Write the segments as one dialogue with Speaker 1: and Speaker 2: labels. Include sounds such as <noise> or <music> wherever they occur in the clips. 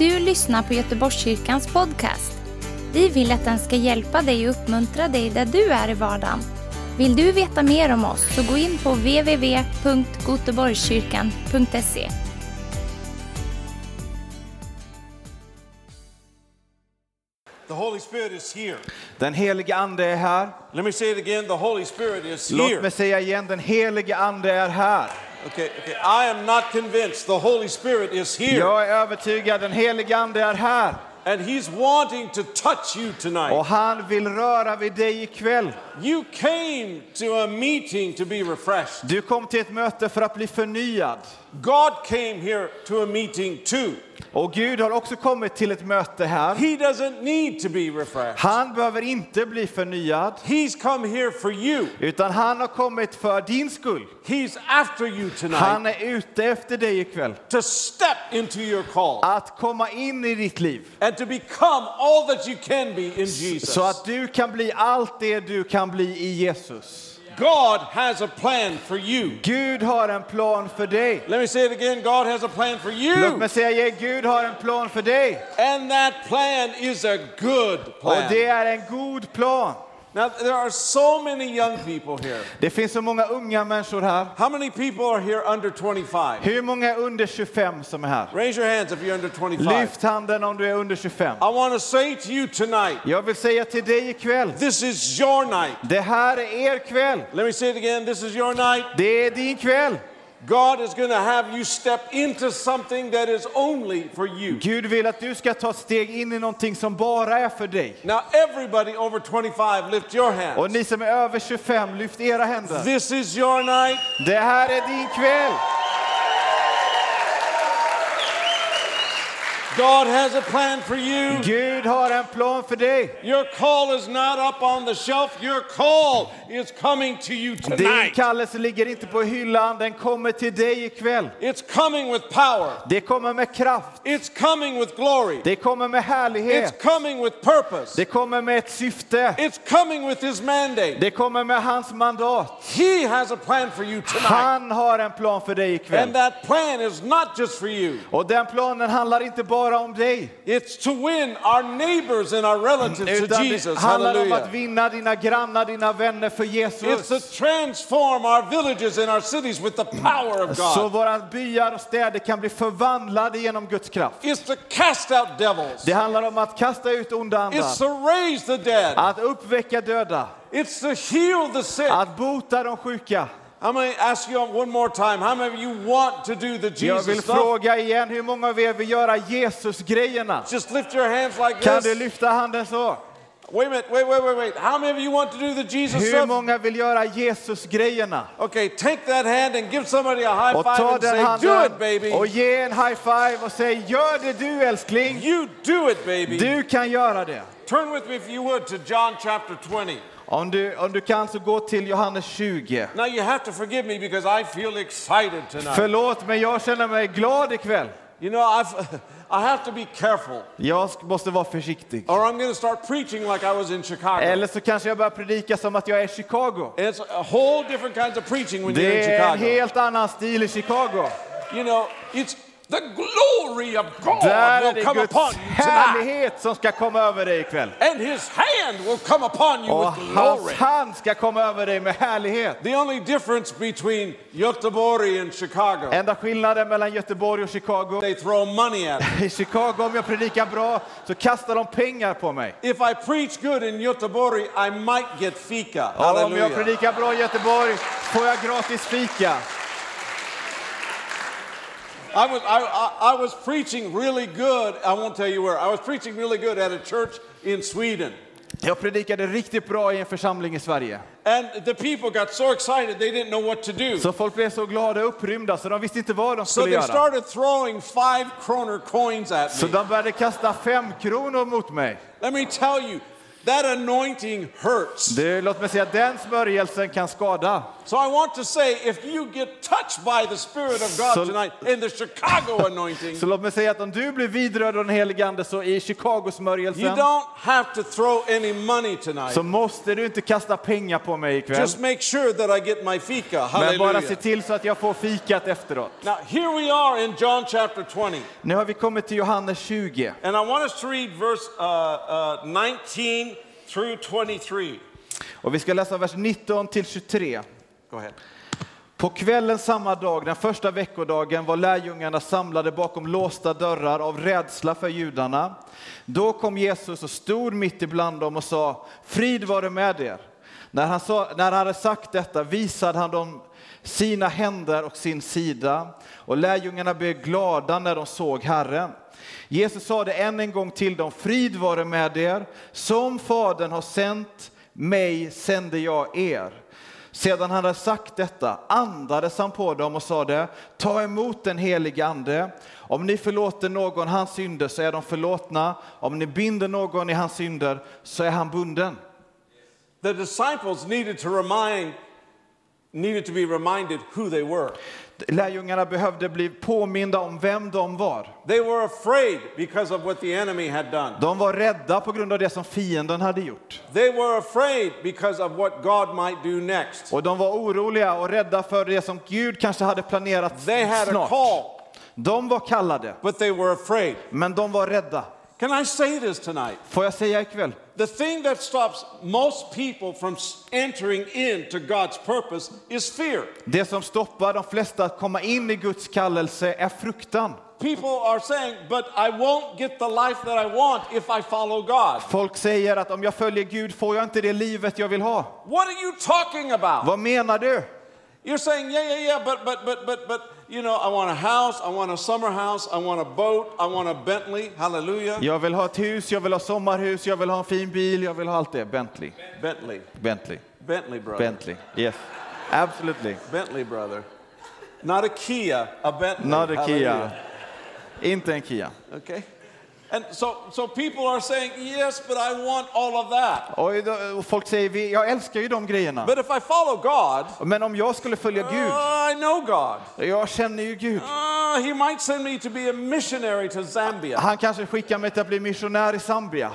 Speaker 1: du lyssnar på Göteborgskyrkans podcast. Vi vill att den ska hjälpa dig och uppmuntra dig där du är i vardagen. Vill du veta mer om oss så gå in på www.goteborgskyrkan.se.
Speaker 2: The Holy Spirit is here.
Speaker 3: Den helige ande är här. Låt mig säga igen, den helige ande är här.
Speaker 2: Okay, okay. I am not convinced. The Holy Spirit is here.
Speaker 3: Jag är övertygad, den helige ande är här.
Speaker 2: And He's wanting to touch you tonight.
Speaker 3: Och han vill röra vid dig ikväll.
Speaker 2: You came to a meeting to be refreshed.
Speaker 3: Du kom till ett möte för att bli förnyad.
Speaker 2: God came here to a meeting too.
Speaker 3: Och Gud har också kommit till ett möte här.
Speaker 2: He doesn't need to be refreshed.
Speaker 3: Han behöver inte bli förnyad,
Speaker 2: He's come here for you.
Speaker 3: utan han har kommit för din skull.
Speaker 2: He's after you tonight
Speaker 3: Han är ute efter dig ikväll.
Speaker 2: to step into your call
Speaker 3: Att komma in i ditt liv.
Speaker 2: and to become all that you can be in Jesus.
Speaker 3: Så att du kan bli allt det du kan bli i Jesus.
Speaker 2: God has a plan for you.
Speaker 3: Gud har en plan för dig.
Speaker 2: Let me say it again. God has a plan for
Speaker 3: Låt
Speaker 2: you.
Speaker 3: mig säga, Gud har en plan för dig.
Speaker 2: And that plan is a good
Speaker 3: Och det
Speaker 2: plan.
Speaker 3: är en god plan.
Speaker 2: Now, there are so many young people here.
Speaker 3: Det finns så många unga människor här.
Speaker 2: How many people are here under 25?
Speaker 3: Hur många är under 25 som är här?
Speaker 2: Raise your hands if you're under 25.
Speaker 3: Lyft handen om du är under 25.
Speaker 2: I want to say to you tonight
Speaker 3: Jag vill säga till dig ikväll,
Speaker 2: this is your night.
Speaker 3: det här är er kväll.
Speaker 2: Let me say it again. This is your night.
Speaker 3: Det är din kväll.
Speaker 2: God is going to have you step into something that is only for you.
Speaker 3: Gud vill att du ska ta steg in i någonting som bara är för dig.
Speaker 2: Now, everybody over 25, lift your
Speaker 3: Och
Speaker 2: hands.
Speaker 3: ni som är över 25, lyft era händer.
Speaker 2: This is your night.
Speaker 3: Det här är din kväll.
Speaker 2: God has a plan for you.
Speaker 3: Gud har en plan för dig.
Speaker 2: Your call is not up on the shelf. Your call is coming to you
Speaker 3: Din
Speaker 2: tonight.
Speaker 3: kallelse ligger inte på hyllan, den kommer till dig ikväll.
Speaker 2: It's coming with power.
Speaker 3: Det kommer med kraft,
Speaker 2: It's coming with glory.
Speaker 3: det kommer med
Speaker 2: It's
Speaker 3: härlighet,
Speaker 2: coming with purpose.
Speaker 3: det kommer med ett syfte,
Speaker 2: It's coming with his mandate.
Speaker 3: det kommer med hans mandat.
Speaker 2: He has a plan for you tonight.
Speaker 3: Han har en plan för dig
Speaker 2: And
Speaker 3: ikväll.
Speaker 2: that plan is not just for you.
Speaker 3: Och den planen handlar inte bara om dig,
Speaker 2: It's to win our neighbors and our relatives to Jesus.
Speaker 3: det handlar om att vinna dina grannar, dina vänner för
Speaker 2: It's
Speaker 3: Jesus.
Speaker 2: to transform our villages and our cities with the power of
Speaker 3: Så
Speaker 2: God.
Speaker 3: våra byar och städer kan bli förvandlade genom Guds kraft.
Speaker 2: It's to cast out devils.
Speaker 3: Det handlar om att kasta ut onda
Speaker 2: It's
Speaker 3: andar,
Speaker 2: to raise the dead.
Speaker 3: att uppväcka döda,
Speaker 2: It's to heal the sick.
Speaker 3: att bota de sjuka.
Speaker 2: Going to ask you one more time. How many of you want to do the
Speaker 3: Jag vill
Speaker 2: Jesus stuff?
Speaker 3: fråga igen, hur många av er vill göra Jesus-grejerna?
Speaker 2: Just lift your hands like
Speaker 3: Kan du lyfta handen så?
Speaker 2: Wait a minute. Wait, wait, wait, wait. How many of you want to do the Jesus
Speaker 3: Hur många vill göra Jesus-grejerna?
Speaker 2: Okay, take that hand and give somebody a high
Speaker 3: Och
Speaker 2: five
Speaker 3: ta
Speaker 2: and
Speaker 3: den
Speaker 2: say, do it,
Speaker 3: handen
Speaker 2: baby.
Speaker 3: och ge en high five och säg gör det du älskling.
Speaker 2: You do it, baby.
Speaker 3: Du kan göra det.
Speaker 2: Turn with me, if you would, to John chapter 20.
Speaker 3: Om du, om du kan så gå till Johannes 20.
Speaker 2: Now, you have to forgive me because I feel excited tonight.
Speaker 3: Förlåt men jag känner mig glad ikväll.
Speaker 2: You know, I've, <laughs> I have to be careful,
Speaker 3: Jag måste vara försiktig.
Speaker 2: or I'm going to start preaching like I was in Chicago.
Speaker 3: Eller så kanske jag börjar predika som att jag är i Chicago.
Speaker 2: It's a whole different kinds of preaching when you're in
Speaker 3: Det är en
Speaker 2: Chicago.
Speaker 3: helt annan stil i Chicago.
Speaker 2: You know, it's the glory of God
Speaker 3: Där är
Speaker 2: will
Speaker 3: det
Speaker 2: come
Speaker 3: Guds
Speaker 2: upon you tonight.
Speaker 3: härlighet som ska komma över dig ikväll.
Speaker 2: And his hand will come upon you
Speaker 3: Och
Speaker 2: with
Speaker 3: hans
Speaker 2: glory.
Speaker 3: hand ska komma över dig med härlighet.
Speaker 2: The only difference between Göteborg and Chicago,
Speaker 3: Enda skillnaden mellan Göteborg och Chicago.
Speaker 2: they throw money at me. <laughs>
Speaker 3: I Chicago, om jag predikar bra, så kastar de pengar på mig.
Speaker 2: If I preach good in Göteborg, I might get fika.
Speaker 3: Och om jag
Speaker 2: Hallelujah.
Speaker 3: predikar bra i Göteborg får jag gratis fika.
Speaker 2: I was, I, I, was preaching really good. I won't tell you where. I was preaching really good at a church in Sweden.
Speaker 3: Jag predikade riktigt bra i en församling i Sverige.
Speaker 2: And the people got so excited they didn't know what to do.
Speaker 3: Så folk blev så glada och upprymda så de visste inte vad de
Speaker 2: So
Speaker 3: skulle
Speaker 2: they
Speaker 3: göra.
Speaker 2: started throwing five kroner coins at
Speaker 3: Så
Speaker 2: me.
Speaker 3: de började kasta fem kronor mot mig.
Speaker 2: Let me tell you, that anointing hurts.
Speaker 3: Det, låt mig säga den smörjelsen kan skada.
Speaker 2: So I want to say, if you get touched by the Spirit of God
Speaker 3: So-
Speaker 2: tonight in the Chicago anointing,
Speaker 3: Så låt mig säga att om du blir vidrörd av den helige Ande så i
Speaker 2: you
Speaker 3: Chicago-smörjelsen
Speaker 2: don't have to throw any money tonight.
Speaker 3: så måste du inte kasta pengar på mig ikväll.
Speaker 2: Just make sure that I get my fika.
Speaker 3: Men bara se
Speaker 2: Hallelujah.
Speaker 3: till så att jag får fikat efteråt.
Speaker 2: Now, here we are in John chapter 20.
Speaker 3: Nu har vi kommit till Johannes 20.
Speaker 2: And I want us to read verse uh, uh, 19 through 23.
Speaker 3: Och vi ska läsa vers 19 till 23.
Speaker 2: Go ahead.
Speaker 3: På kvällen samma dag, den första veckodagen, var lärjungarna samlade bakom låsta dörrar av rädsla för judarna. Då kom Jesus och stod mitt ibland dem och sa, frid vare med er. När han, sa, när han hade sagt detta visade han dem sina händer och sin sida, och lärjungarna blev glada när de såg Herren. Jesus sade än en gång till dem, frid vare med er, som Fadern har sänt mig sände jag er. Sedan han hade sagt detta andades han på dem och sade, ta emot den helige ande. Om ni förlåter någon hans synder så är de förlåtna. Om ni binder någon i hans synder så är han bunden.
Speaker 2: The disciples needed to remind, needed to be reminded who they were.
Speaker 3: Lärjungarna behövde bli påminda om vem de var.
Speaker 2: They were afraid because of what the enemy had done.
Speaker 3: De var rädda på grund av det som fienden hade gjort.
Speaker 2: They were afraid because of what God might do next.
Speaker 3: Och de var oroliga och rädda för det som Gud kanske hade planerat
Speaker 2: They had a
Speaker 3: snart.
Speaker 2: call,
Speaker 3: De var kallade,
Speaker 2: but they were afraid.
Speaker 3: men de var rädda.
Speaker 2: Can I say this tonight?
Speaker 3: Får jag säga ikväll?
Speaker 2: The thing that stops most people from entering into God's purpose is fear.
Speaker 3: Det som stoppar de flesta att komma in i Guds kallelse är fruktan.
Speaker 2: People are saying, but I won't get the life that I want if I follow God.
Speaker 3: Folk säger att om jag följer Gud får jag inte det livet jag vill ha.
Speaker 2: What are you talking about?
Speaker 3: Vad menar du?
Speaker 2: You're saying, yeah, yeah, yeah, but, but, but, but, but, you know, I want a house, I want a summer house, I want a boat, I want a Bentley, hallelujah.
Speaker 3: Jag vill ha ett hus, jag vill ha sommarhus, jag vill ha en fin bil, jag vill ha allt det. Bentley.
Speaker 2: Bentley,
Speaker 3: Bentley.
Speaker 2: Bentley, brother.
Speaker 3: Bentley. Yes. Absolutely.
Speaker 2: Bentley, brother. Not a Kia, a Bentley.
Speaker 3: Not a
Speaker 2: hallelujah.
Speaker 3: Kia. Inte en Kia.
Speaker 2: Okay? And so, so people are saying, yes, but I want all of that.
Speaker 3: Och folk säger, jag älskar ju de grejerna.
Speaker 2: But if I follow God,
Speaker 3: Men om jag skulle följa Gud,
Speaker 2: uh, I know God.
Speaker 3: jag känner ju Gud.
Speaker 2: Uh, he might send me to be a missionary to Zambia.
Speaker 3: Han kanske skickar mig till att bli missionär i Zambia.
Speaker 2: Uh,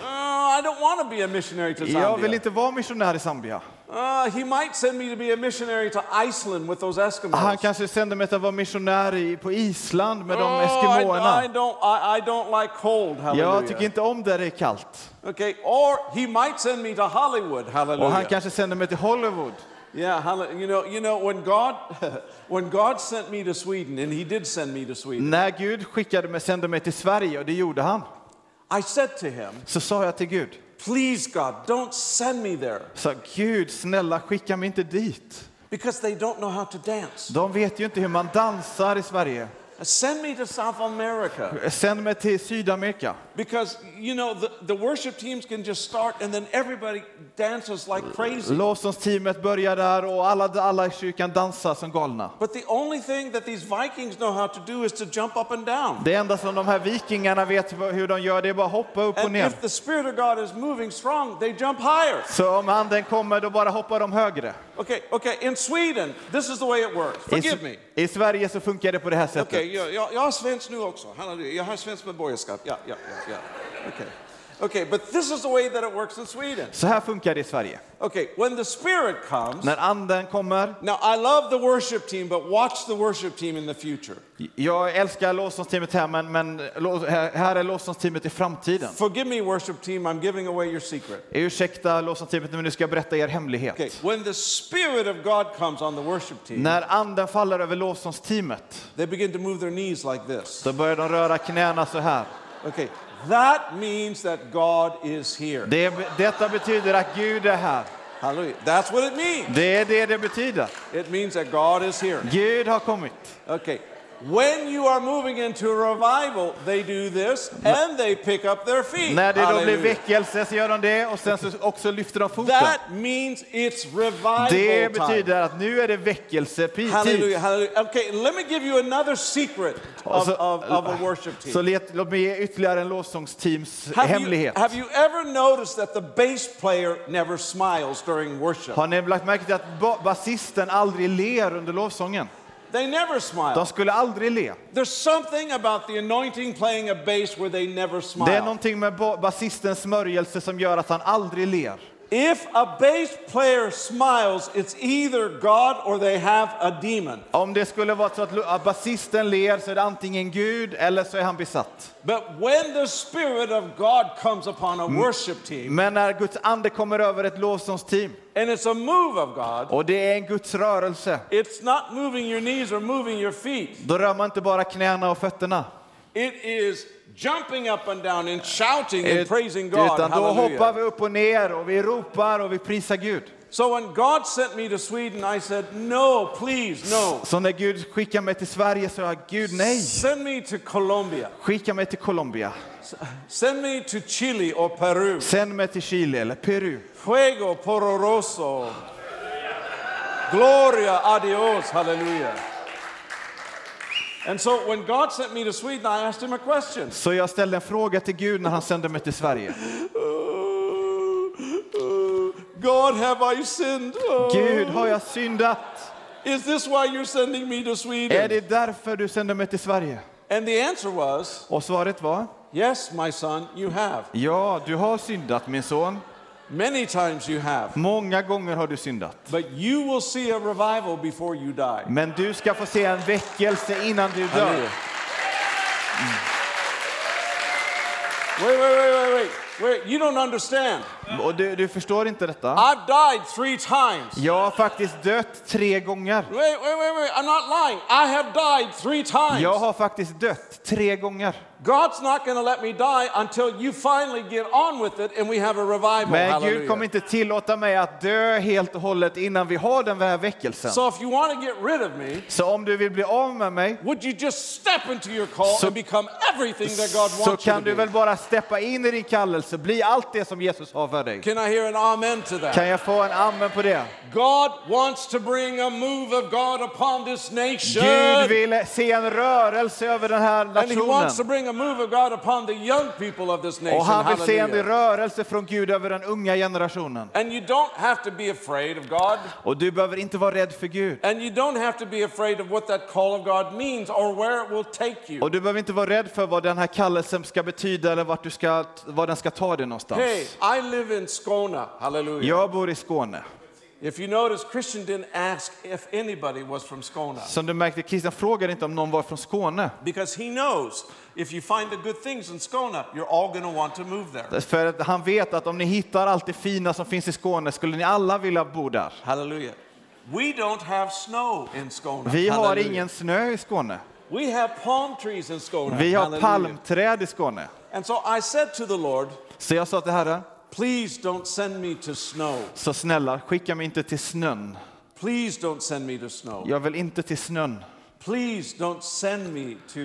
Speaker 2: I don't want to be a missionary to
Speaker 3: Jag vill
Speaker 2: Zambia.
Speaker 3: inte vara missionär i Zambia.
Speaker 2: Uh, he might send me to be a missionary to Iceland with those Eskimos.
Speaker 3: Han kanske sänder mig att vara missionär på Island med de
Speaker 2: Oh, I, I,
Speaker 3: eskimoerna.
Speaker 2: don't, I, I don't like cold, hallelujah.
Speaker 3: Jag tycker inte om där det är kallt.
Speaker 2: Okay, or he might send me to Hollywood,
Speaker 3: Och
Speaker 2: hallelujah.
Speaker 3: han kanske sänder mig till Hollywood.
Speaker 2: Yeah, you know, you know when God, <laughs> when God sent me to Sweden, and He did send me to Sweden,
Speaker 3: När Gud skickade mig, sände mig till Sverige, och det gjorde han,
Speaker 2: I said to Him,
Speaker 3: så sa jag till Gud,
Speaker 2: "Please, God, don't send me there
Speaker 3: så Gud snälla skicka mig inte dit.
Speaker 2: because they don't know how to dance.
Speaker 3: De vet ju inte hur man dansar i Sverige.
Speaker 2: Send me to South America
Speaker 3: Sänd mig till Sydamerika.
Speaker 2: because you know the, the worship teams can just start, and then everybody dances like crazy."
Speaker 3: Lovsångsteamet börjar där och alla, alla i kyrkan dansar som galna.
Speaker 2: But the only thing that these Vikings know how to do is to jump up and down.
Speaker 3: Det enda som de här vikingarna vet hur de gör, det är bara hoppa upp och
Speaker 2: And
Speaker 3: ner.
Speaker 2: if the Spirit of God is moving strong, they jump higher.
Speaker 3: Så om anden kommer, då bara hoppar de högre.
Speaker 2: Okay, okay. In Sweden, this is the way it works. Forgive me.
Speaker 3: I Sverige så funkar det på det här sättet.
Speaker 2: Okej, jag, jag, jag har svensk nu också. Halleluja. Jag har svensk medborgarskap. Ja, ja, ja. ja. Okej. Okay, but this is the way that it works in Sweden.
Speaker 3: Så här funkar det i Sverige.
Speaker 2: Okay, when the Spirit comes,
Speaker 3: När anden kommer,
Speaker 2: now I love the worship team, but watch the worship team in the future.
Speaker 3: jag älskar lovsångsteamet här, men, men här är lovsångsteamet i framtiden.
Speaker 2: Forgive me, worship team, I'm giving away your secret.
Speaker 3: Ursäkta lovsångsteamet, men nu ska jag berätta er hemlighet.
Speaker 2: Okay, when the Spirit of God comes on the worship team,
Speaker 3: När anden faller över lovsångsteamet,
Speaker 2: they begin to move their knees like this.
Speaker 3: då börjar de röra knäna så här.
Speaker 2: Okay, that means that God is here.
Speaker 3: Det, detta betyder att Gud är här.
Speaker 2: Hallelujah. That's what it means.
Speaker 3: Det är det det betyder.
Speaker 2: It means that God is here.
Speaker 3: Gud har kommit.
Speaker 2: Okay. When you are moving into a revival, they do this and they pick up their feet.
Speaker 3: När det då blir väckelse så gör de det och sen så också lyfter de foten.
Speaker 2: That means it's revival
Speaker 3: Det
Speaker 2: time.
Speaker 3: betyder att nu är det väckelse-tid.
Speaker 2: Hallelujah, hallelujah. Okay, let me give you another secret of,
Speaker 3: så-
Speaker 2: of, of a worship
Speaker 3: Så
Speaker 2: team.
Speaker 3: let, låt mig ge ytterligare en lovsångsteams
Speaker 2: Have you,
Speaker 3: hemlighet.
Speaker 2: have you ever noticed that the bass player never smiles during worship?
Speaker 3: Har ni lagt märke till att ba- basisten aldrig ler under lovsången?
Speaker 2: They never smile.
Speaker 3: De skulle aldrig le.
Speaker 2: There's something about the anointing playing a bass where they never
Speaker 3: Det är
Speaker 2: smile.
Speaker 3: någonting med ba- basistens smörjelse som gör att han aldrig ler.
Speaker 2: If a bass player smiles, it's either God or they have a demon.
Speaker 3: Om det skulle vara så att basisten ler så är det antingen Gud eller så är han besatt.
Speaker 2: But when the Spirit of God comes upon a worship team,
Speaker 3: Men när Guds ande kommer över ett lovsångsteam
Speaker 2: and it's a move of God,
Speaker 3: och det är en Guds rörelse,
Speaker 2: it's not moving your knees or moving your feet.
Speaker 3: då rör man inte bara knäna och fötterna.
Speaker 2: It is jumping up and down and shouting and praising God.
Speaker 3: Utan då hoppar vi upp och ner och vi ropar och vi prisar Gud.
Speaker 2: So when God sent me to Sweden, I said, No, please, no.
Speaker 3: Så när Gud skickar mig till Sverige så jag Gud nej.
Speaker 2: Send me to Colombia.
Speaker 3: Skicka mig till Colombia.
Speaker 2: Send me to Chile or Peru.
Speaker 3: Sänd mig till Chile eller Peru.
Speaker 2: Fuego pororoso. Gloria a Dios. Hallelujah. And so when God sent me to Sweden, I asked him a question.
Speaker 3: Så jag ställde en fråga till Gud när han sände mig till Sverige.
Speaker 2: God, have I sinned? Oh.
Speaker 3: Gud, har jag syndat?
Speaker 2: Is this why you're sending me to
Speaker 3: Är
Speaker 2: Sweden?
Speaker 3: det därför du sänder mig till Sverige?
Speaker 2: And the answer was,
Speaker 3: Och svaret var,
Speaker 2: yes, my son, you have.
Speaker 3: ja, du har syndat min son.
Speaker 2: Many times you have.
Speaker 3: Många gånger har du syndat.
Speaker 2: But you will see a revival before you die.
Speaker 3: Men du ska få se en väckelse innan du dör.
Speaker 2: Wait, wait, wait, wait, wait. Wait, you don't understand.
Speaker 3: Och du, du förstår inte detta?
Speaker 2: I've died three times.
Speaker 3: Jag har faktiskt dött tre gånger.
Speaker 2: Wait, wait, wait, wait. I'm not lying. I have died three times.
Speaker 3: Jag har faktiskt dött tre gånger.
Speaker 2: God's not going to let me die until you finally get on with it and we have a revival.
Speaker 3: Men Gud
Speaker 2: Hallelujah.
Speaker 3: kommer inte tillåta mig att dö helt och hållet innan vi har den här väckelsen.
Speaker 2: So if you want to get rid of me,
Speaker 3: Så om du vill bli av med mig
Speaker 2: would you just step into your call
Speaker 3: Så-
Speaker 2: and become everything that God
Speaker 3: så
Speaker 2: wants you
Speaker 3: kan
Speaker 2: to
Speaker 3: du
Speaker 2: be?
Speaker 3: väl bara steppa in i din kallelse, bli allt det som Jesus har för dig.
Speaker 2: Can I hear an amen to that?
Speaker 3: Kan jag få en amen på det?
Speaker 2: God wants to bring a move of God upon this nation.
Speaker 3: Gud vill se en rörelse över den här
Speaker 2: And he wants to
Speaker 3: nationen.
Speaker 2: bring a move of God upon the young people of this nation.
Speaker 3: Och han vill se en
Speaker 2: Hallelujah.
Speaker 3: rörelse från Gud över den unga generationen.
Speaker 2: And you don't have to be afraid of God.
Speaker 3: Och du behöver inte vara rädd för Gud.
Speaker 2: And you don't have to be afraid of what that call of God means or where it will take you.
Speaker 3: Och du behöver inte vara rädd för vad den här kallelsen ska betyda eller vart du ska, vad den ska ta dig någonstans.
Speaker 2: Hey, I live in Skåne. Hallelujah.
Speaker 3: Jag bor i Skåne.
Speaker 2: If you notice, Christian didn't ask if anybody was from Skåne
Speaker 3: Som du märkte, Christian frågade inte om någon var från Skåne.
Speaker 2: because he knows if you find the good things in Skåne, you're all going to want to move there.
Speaker 3: För att han vet att om ni hittar allt det fina som finns i Skåne skulle ni alla vilja bo där.
Speaker 2: Hallelujah. We don't have snow in Skåne.
Speaker 3: Vi har
Speaker 2: Hallelujah.
Speaker 3: ingen snö i Skåne.
Speaker 2: We have palm trees in Skåne.
Speaker 3: Vi har
Speaker 2: Hallelujah.
Speaker 3: palmträd i Skåne.
Speaker 2: And so I said to the Lord,
Speaker 3: Så jag sa till Herren,
Speaker 2: please don't send me to snow.
Speaker 3: så snälla skicka mig inte till snön.
Speaker 2: Please don't send me to snow.
Speaker 3: Jag vill inte till snön.
Speaker 2: Please don't send me to,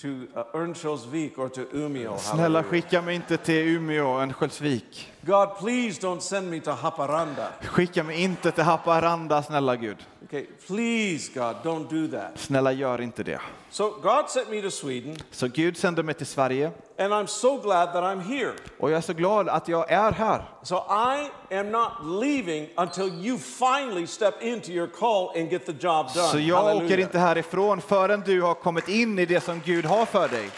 Speaker 2: to uh, Örnsköldsvik or to Umeå.
Speaker 3: Snälla skicka mig inte till Umeå, Örnsköldsvik.
Speaker 2: God, please don't send me to Haparanda.
Speaker 3: Skicka mig inte till Haparanda, snälla Gud.
Speaker 2: Okay, please, God, don't do that.
Speaker 3: Snälla gör inte det.
Speaker 2: So God sent me to Sweden,
Speaker 3: Så Gud sände mig till Sverige
Speaker 2: and I'm so glad that I'm here.
Speaker 3: och jag är så glad att jag är här.
Speaker 2: So I am not leaving until you finally step into your call and get the job done.
Speaker 3: Så jag åker
Speaker 2: Hallelujah.
Speaker 3: inte härifrån förrän du har kommit in i det som Gud har för dig.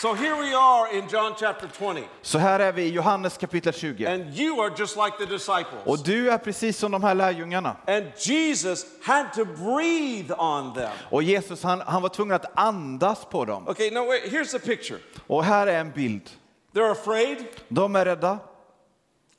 Speaker 2: So here we are in John chapter 20,
Speaker 3: Så här är vi i Johannes kapitel 20.
Speaker 2: and you are just like the
Speaker 3: Och
Speaker 2: disciples.
Speaker 3: du är precis som de här lärjungarna.
Speaker 2: And Jesus had to breathe on them.
Speaker 3: Och Jesus han, han var tvungen att andas på dem.
Speaker 2: Okay, now wait, here's the picture.
Speaker 3: Och här är en bild.
Speaker 2: They're afraid.
Speaker 3: De är rädda.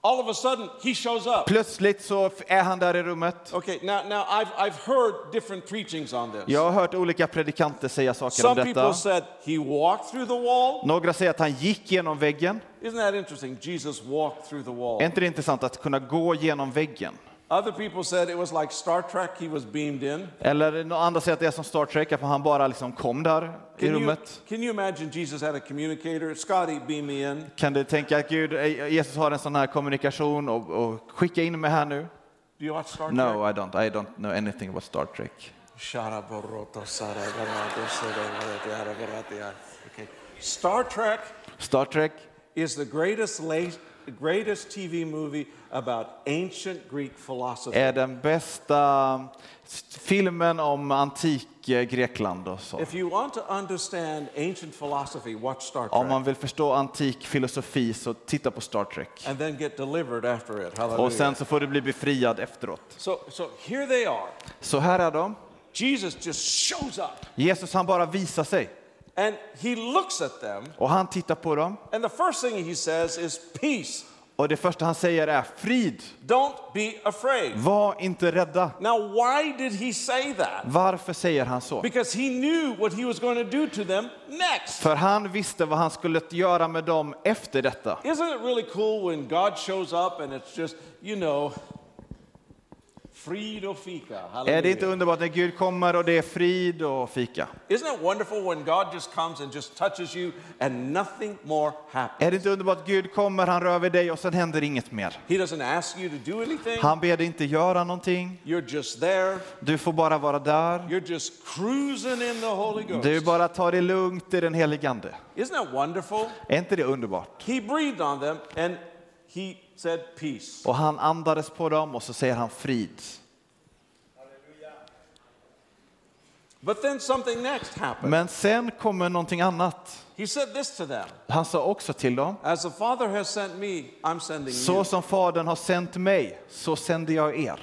Speaker 2: All of a sudden, he shows up.
Speaker 3: Plötsligt så är han där i rummet.
Speaker 2: Okay, now, now I've, I've heard different preachings on this.
Speaker 3: Jag har hört olika predikanter säga saker om
Speaker 2: Some people
Speaker 3: detta.
Speaker 2: said he walked through the wall.
Speaker 3: Några säger att han gick genom väggen.
Speaker 2: Isn't that interesting? Jesus walked through the wall.
Speaker 3: Är inte det intressant att kunna gå genom väggen?
Speaker 2: Other people said it was like Star Trek, he was beamed in.
Speaker 3: Eller andra säger att det är som Star Trek, att han bara liksom kom där i
Speaker 2: Can you,
Speaker 3: rummet.
Speaker 2: can you imagine Jesus had a communicator? Scotty, beam me in.
Speaker 3: Kan du tänka att Gud, eh, Jesus har en sån här kommunikation och, och skicka in mig här nu?
Speaker 2: Do you watch Star Trek?
Speaker 3: No, I don't. I don't know anything about Star Trek.
Speaker 2: Okay. Star Trek
Speaker 3: Star Trek
Speaker 2: is the greatest, la- greatest TV movie about ancient Greek philosophy.
Speaker 3: är den bästa filmen om antik eh, Grekland och så.
Speaker 2: If you want to understand ancient philosophy, watch Star
Speaker 3: Om
Speaker 2: Trek.
Speaker 3: man vill förstå antik filosofi så titta på Star Trek.
Speaker 2: And then get delivered after it.
Speaker 3: Och
Speaker 2: Hallelujah.
Speaker 3: sen så får du bli befriad efteråt.
Speaker 2: So, so here they are.
Speaker 3: Så här är de.
Speaker 2: Jesus just shows up
Speaker 3: Jesus han bara visar sig
Speaker 2: and he looks at them.
Speaker 3: och han tittar på dem.
Speaker 2: And the first thing he says is, Peace,
Speaker 3: Och det första han säger är frid,
Speaker 2: don't be afraid.
Speaker 3: var inte rädda.
Speaker 2: Now, why did he say that?
Speaker 3: Varför säger han så?
Speaker 2: Because he knew what he was going to do to them next.
Speaker 3: För han visste vad han skulle göra med dem efter detta.
Speaker 2: Isn't it really cool when God shows up and it's just, you know, frid och fika?
Speaker 3: Är det inte underbart när Gud kommer och det är frid och fika?
Speaker 2: Isn't it wonderful when God just comes and just touches you and nothing more happens?
Speaker 3: Är det inte underbart att Gud kommer, han rör vid dig och sen händer inget mer?
Speaker 2: He doesn't ask you to do anything.
Speaker 3: Han ber dig inte göra någonting.
Speaker 2: You're just there.
Speaker 3: Du får bara vara där.
Speaker 2: You're just cruising in the Holy Ghost.
Speaker 3: Du bara tar det lugnt i den helige Ande.
Speaker 2: Isn't that wonderful?
Speaker 3: Är inte det underbart?
Speaker 2: He breathed on them and he.
Speaker 3: Och han andades på dem och så säger han frid.
Speaker 2: But then something next happened.
Speaker 3: Men sen kommer någonting annat.
Speaker 2: He said this to them.
Speaker 3: Han sa också till dem,
Speaker 2: As the Father has sent me, I'm sending
Speaker 3: så som Fadern har sänt mig, så sänder jag er.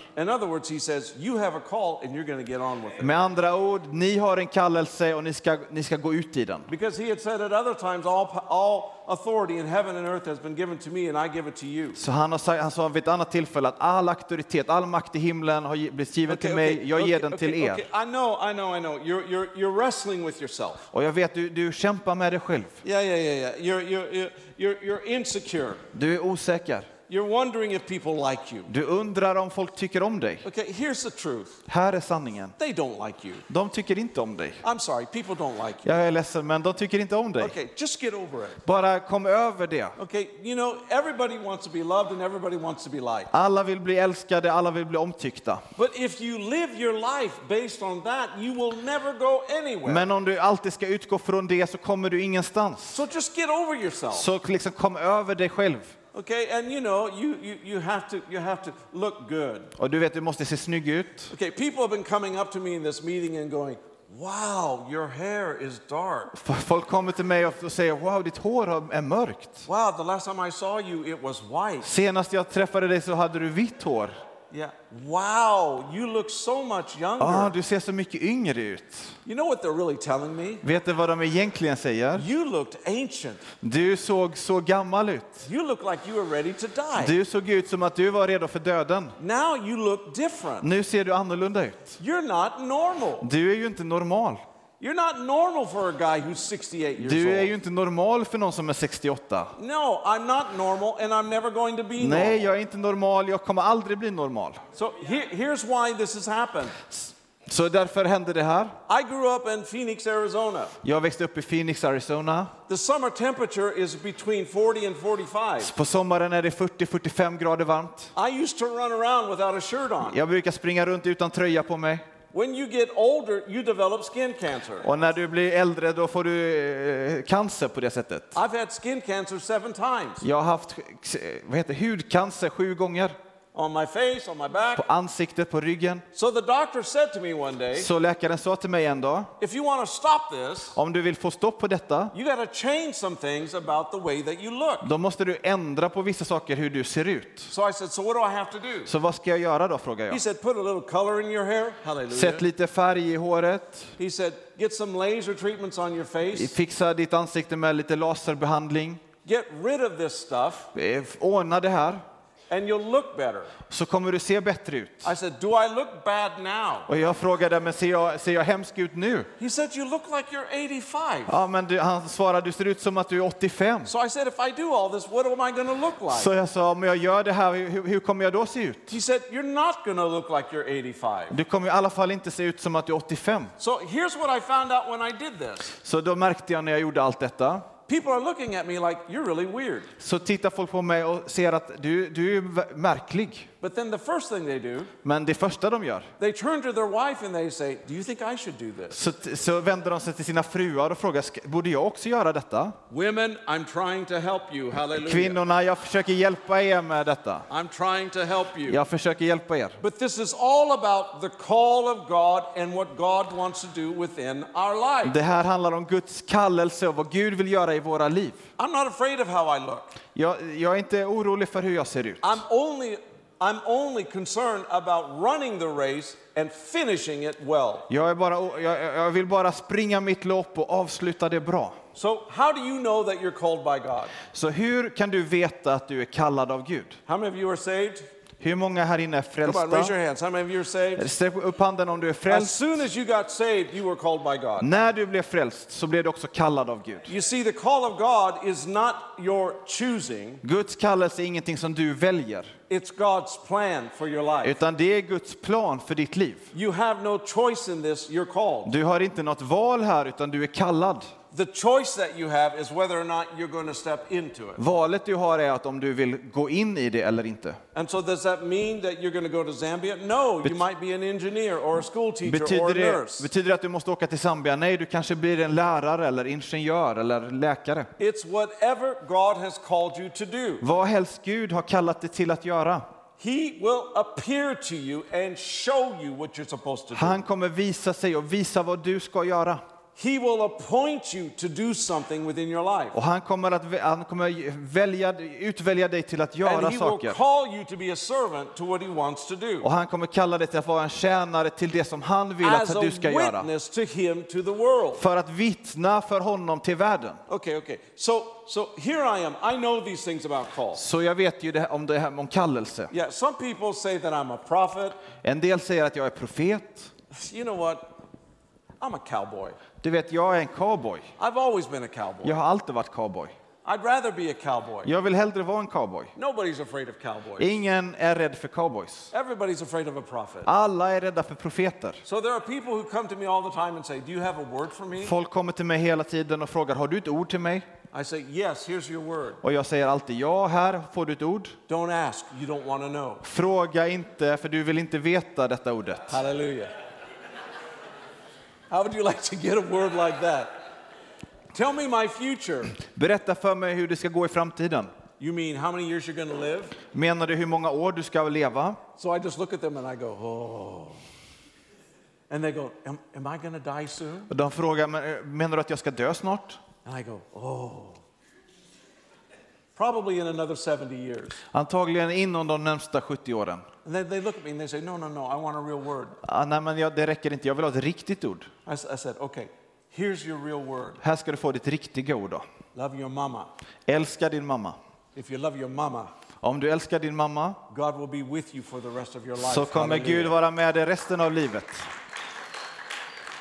Speaker 3: Med andra ord, ni har en kallelse och ni ska, ni ska gå ut i den.
Speaker 2: Because he had said at other times, all, all authority in heaven and earth has been given to me and I give it to you.
Speaker 3: Så han, har sagt, han sa vid ett annat tillfälle att all auktoritet, all makt i himlen har blivit given till mig, jag ger den till
Speaker 2: okay,
Speaker 3: er.
Speaker 2: okay. I know, I know, I know. You're, you're, you're wrestling with yourself.
Speaker 3: Och jag vet, du, du kämpar med dig själv.
Speaker 2: Yeah, yeah, yeah, yeah. You're, you're, you're, you're insecure.
Speaker 3: Du är osäker.
Speaker 2: You're wondering if people like you.
Speaker 3: Du undrar om folk tycker om dig.
Speaker 2: Okay, here's the truth.
Speaker 3: Här är sanningen.
Speaker 2: They don't like you.
Speaker 3: De tycker inte om dig.
Speaker 2: I'm sorry, people don't like you.
Speaker 3: Jag är ledsen, men de tycker inte om dig.
Speaker 2: Okay, just get over it.
Speaker 3: Bara kom över det.
Speaker 2: Okay, you know, everybody wants to be loved and everybody wants to be liked.
Speaker 3: Alla vill bli älskade, alla vill bli omtyckta.
Speaker 2: But if you live your life based on that, you will never go anywhere.
Speaker 3: Men om du alltid ska utgå från det så kommer du ingenstans.
Speaker 2: So just get over yourself.
Speaker 3: Så liksom kom över dig själv.
Speaker 2: Okay, and you know, you, you, you, have to, you have to look good.
Speaker 3: Och du vet, du måste se snygg ut.
Speaker 2: Okay, people have been coming up to me in this meeting and going, Wow, your hair is dark.
Speaker 3: Folk kommer till mig och säger wow, ditt hår är mörkt.
Speaker 2: Wow, the last time I saw you, it was white.
Speaker 3: Senast jag träffade dig så hade du vitt hår.
Speaker 2: Yeah. Wow, you look so much younger.
Speaker 3: Ah, du ser så mycket yngre ut.
Speaker 2: You know what they're really telling me?
Speaker 3: Vet du vad de egentligen säger?
Speaker 2: You looked ancient.
Speaker 3: Du såg så gammal ut.
Speaker 2: You look like you were ready to die.
Speaker 3: Du såg ut som att du var redo för döden.
Speaker 2: Now you look different.
Speaker 3: Nu ser du annorlunda ut.
Speaker 2: You're not normal.
Speaker 3: Du är ju inte normal.
Speaker 2: You're not normal for a guy who's 68 years
Speaker 3: Du är ju inte normal för någon som är 68.
Speaker 2: No, I'm not normal and I'm never going to be
Speaker 3: Nej,
Speaker 2: normal.
Speaker 3: jag är inte normal. Jag kommer aldrig bli normal.
Speaker 2: So here, here's why this has happened.
Speaker 3: Så därför hände det här.
Speaker 2: I grew up in Phoenix, Arizona.
Speaker 3: Jag växte upp i Phoenix, Arizona.
Speaker 2: The summer temperature is between 40 and 45.
Speaker 3: På sommaren är det 40-45 grader varmt.
Speaker 2: I used to run around without a shirt on.
Speaker 3: Jag brukar springa runt utan tröja på mig.
Speaker 2: When you get older, you develop skin cancer.
Speaker 3: Och när du blir äldre då får du eh, cancer på det sättet.
Speaker 2: I've had skin cancer seven times
Speaker 3: Jag har haft eh, vad heter, hudcancer sju gånger.
Speaker 2: On my face, on my back.
Speaker 3: På ansiktet, på ryggen.
Speaker 2: So the doctor said to me one day,
Speaker 3: Så läkaren sa till mig en dag,
Speaker 2: if you want to stop this,
Speaker 3: om du vill få stopp på detta,
Speaker 2: you got to change some things about the way that you look.
Speaker 3: då måste du ändra på vissa saker hur du ser ut.
Speaker 2: So I said, so what do I have to do?
Speaker 3: Så vad ska jag göra då, frågar jag.
Speaker 2: He said, put a little color in your hair. Hallelujah.
Speaker 3: Sätt lite färg i håret,
Speaker 2: He said, get some laser treatments on your face.
Speaker 3: fixa ditt ansikte med lite laserbehandling,
Speaker 2: Get rid of this stuff.
Speaker 3: Eh, ordna det här.
Speaker 2: And you'll look better.
Speaker 3: så kommer du se bättre ut.
Speaker 2: I said, Do I look bad now?
Speaker 3: Och jag frågade, men ser jag, ser jag hemsk ut nu?
Speaker 2: He said, You look like you're 85.
Speaker 3: Ja, men du, han svarade, du ser ut som att du är 85.
Speaker 2: So I said, If I do all this, what am I going to look like?
Speaker 3: Så jag sa, om jag gör det här, hur, hur kommer jag då se ut?
Speaker 2: He said, You're not going to look like you're 85.
Speaker 3: Du kommer i alla fall inte se ut som att du är 85.
Speaker 2: So here's what I found out when I did this
Speaker 3: Så då märkte jag när jag gjorde allt detta,
Speaker 2: people are looking at me like, You're really weird.
Speaker 3: så tittar folk på mig och ser att du, du är märklig.
Speaker 2: But then the first thing they do,
Speaker 3: Men det första de gör,
Speaker 2: they turn to their wife and they say, Do you think I should do this?
Speaker 3: så, så vänder de sig till sina fruar och frågar, "Ska- borde jag också göra detta?
Speaker 2: Women, I'm trying to help you. Hallelujah.
Speaker 3: Kvinnorna, jag försöker hjälpa er med detta.
Speaker 2: I'm trying to help you.
Speaker 3: Jag försöker hjälpa er.
Speaker 2: But this is all about the call of God and what God wants to do within our life.
Speaker 3: Det här handlar om Guds kallelse och vad Gud vill göra i våra liv.
Speaker 2: I'm not afraid of how I look.
Speaker 3: Jag, jag är inte orolig för hur jag ser ut.
Speaker 2: I'm only I'm only concerned about running the race and finishing it well.
Speaker 3: Jag, är bara, jag, jag vill bara springa mitt lopp och avsluta det bra.
Speaker 2: So how do you know that you're called by God?
Speaker 3: Så hur kan du veta att du är kallad av Gud?
Speaker 2: How many of you are saved?
Speaker 3: Hur många här inne är
Speaker 2: Come on, raise
Speaker 3: frälsta?
Speaker 2: your hands. How many of you are saved?
Speaker 3: Sträck upp handen om du är
Speaker 2: As
Speaker 3: frälst.
Speaker 2: soon as you got saved, you were called by God.
Speaker 3: När du blev frälst så blev du också kallad av Gud.
Speaker 2: You see, the call of God is not your choosing,
Speaker 3: Guds kallelse är ingenting som du väljer,
Speaker 2: it's God's plan for your life.
Speaker 3: utan det är Guds plan för ditt liv.
Speaker 2: You have no choice in this, you're called.
Speaker 3: Du har inte något val här, utan du är kallad.
Speaker 2: The choice that you have is whether or not you're going to step into it.
Speaker 3: Valet du har är att om du vill gå in i det eller inte.
Speaker 2: And so, does that mean that you're going to go to Zambia? No, you might be an engineer or a school teacher or
Speaker 3: Betyder
Speaker 2: a
Speaker 3: det,
Speaker 2: nurse.
Speaker 3: betyder det att du måste åka till Zambia? Nej, du kanske blir en lärare eller ingenjör eller läkare.
Speaker 2: It's whatever God has called you to do.
Speaker 3: Vad helst Gud har kallat dig till att göra.
Speaker 2: He will appear to you and show you what you're supposed to do.
Speaker 3: Han kommer visa sig och visa vad du ska göra.
Speaker 2: He will appoint you to do something within your life.
Speaker 3: Och han kommer, att, han kommer välja, utvälja dig till att göra
Speaker 2: And he will
Speaker 3: saker.
Speaker 2: call you to be a servant to what he wants to do.
Speaker 3: Och han kommer kalla dig till att vara en tjänare till det som han vill
Speaker 2: As
Speaker 3: att du ska göra.
Speaker 2: to him, to the world.
Speaker 3: För att vittna för honom till världen.
Speaker 2: Okay, okay. So, so here I am. I know these things about call.
Speaker 3: Så jag vet ju det här, om det här om kallelse.
Speaker 2: Yeah, some people say that I'm a prophet.
Speaker 3: En del säger att jag är profet.
Speaker 2: You know what? I'm a cowboy.
Speaker 3: Du vet, jag är en cowboy.
Speaker 2: I've always been a cowboy.
Speaker 3: Jag har alltid varit cowboy.
Speaker 2: I'd rather be a cowboy.
Speaker 3: Jag vill hellre vara en cowboy.
Speaker 2: Nobody's afraid of cowboys.
Speaker 3: Ingen är rädd för cowboys.
Speaker 2: Everybody's afraid of a prophet.
Speaker 3: Alla är rädda för profeter.
Speaker 2: So there are people who come to me all the time and say, Do you have a word for me?
Speaker 3: Folk kommer till mig hela tiden och frågar, har du ett ord till mig?
Speaker 2: I say, Yes, here's your word.
Speaker 3: Och jag säger alltid, ja, här får du ett ord.
Speaker 2: Don't ask, you don't want to know.
Speaker 3: Fråga inte, för du vill inte veta detta ordet.
Speaker 2: Hallelujah. How would you like to get a word like that? Tell me my future.
Speaker 3: Berätta för mig hur det ska gå i framtiden.
Speaker 2: You mean how many years you're going to live?
Speaker 3: Menar du hur många år du ska leva?
Speaker 2: So I just look at them and I go, Oh. And they go, Am, am I going to die soon?
Speaker 3: Och de frågar, "Men, eh, menar du att jag ska dö snart?
Speaker 2: And I go, Oh. Probably in another 70 years.
Speaker 3: Antagligen inom de närmsta 70 åren.
Speaker 2: And then they look at me and they say, No, no, no, I want a real word.
Speaker 3: Ah, nej, men jag, det räcker inte, jag vill ha ett riktigt ord.
Speaker 2: I, I said, Okay, here's your real word.
Speaker 3: Här ska du få ditt riktiga ord då.
Speaker 2: Love your mama.
Speaker 3: Älska din mamma.
Speaker 2: If you love your mama,
Speaker 3: Om du älskar din mamma
Speaker 2: God will be with you for the rest of your life.
Speaker 3: så kommer Gud vara med dig resten av livet.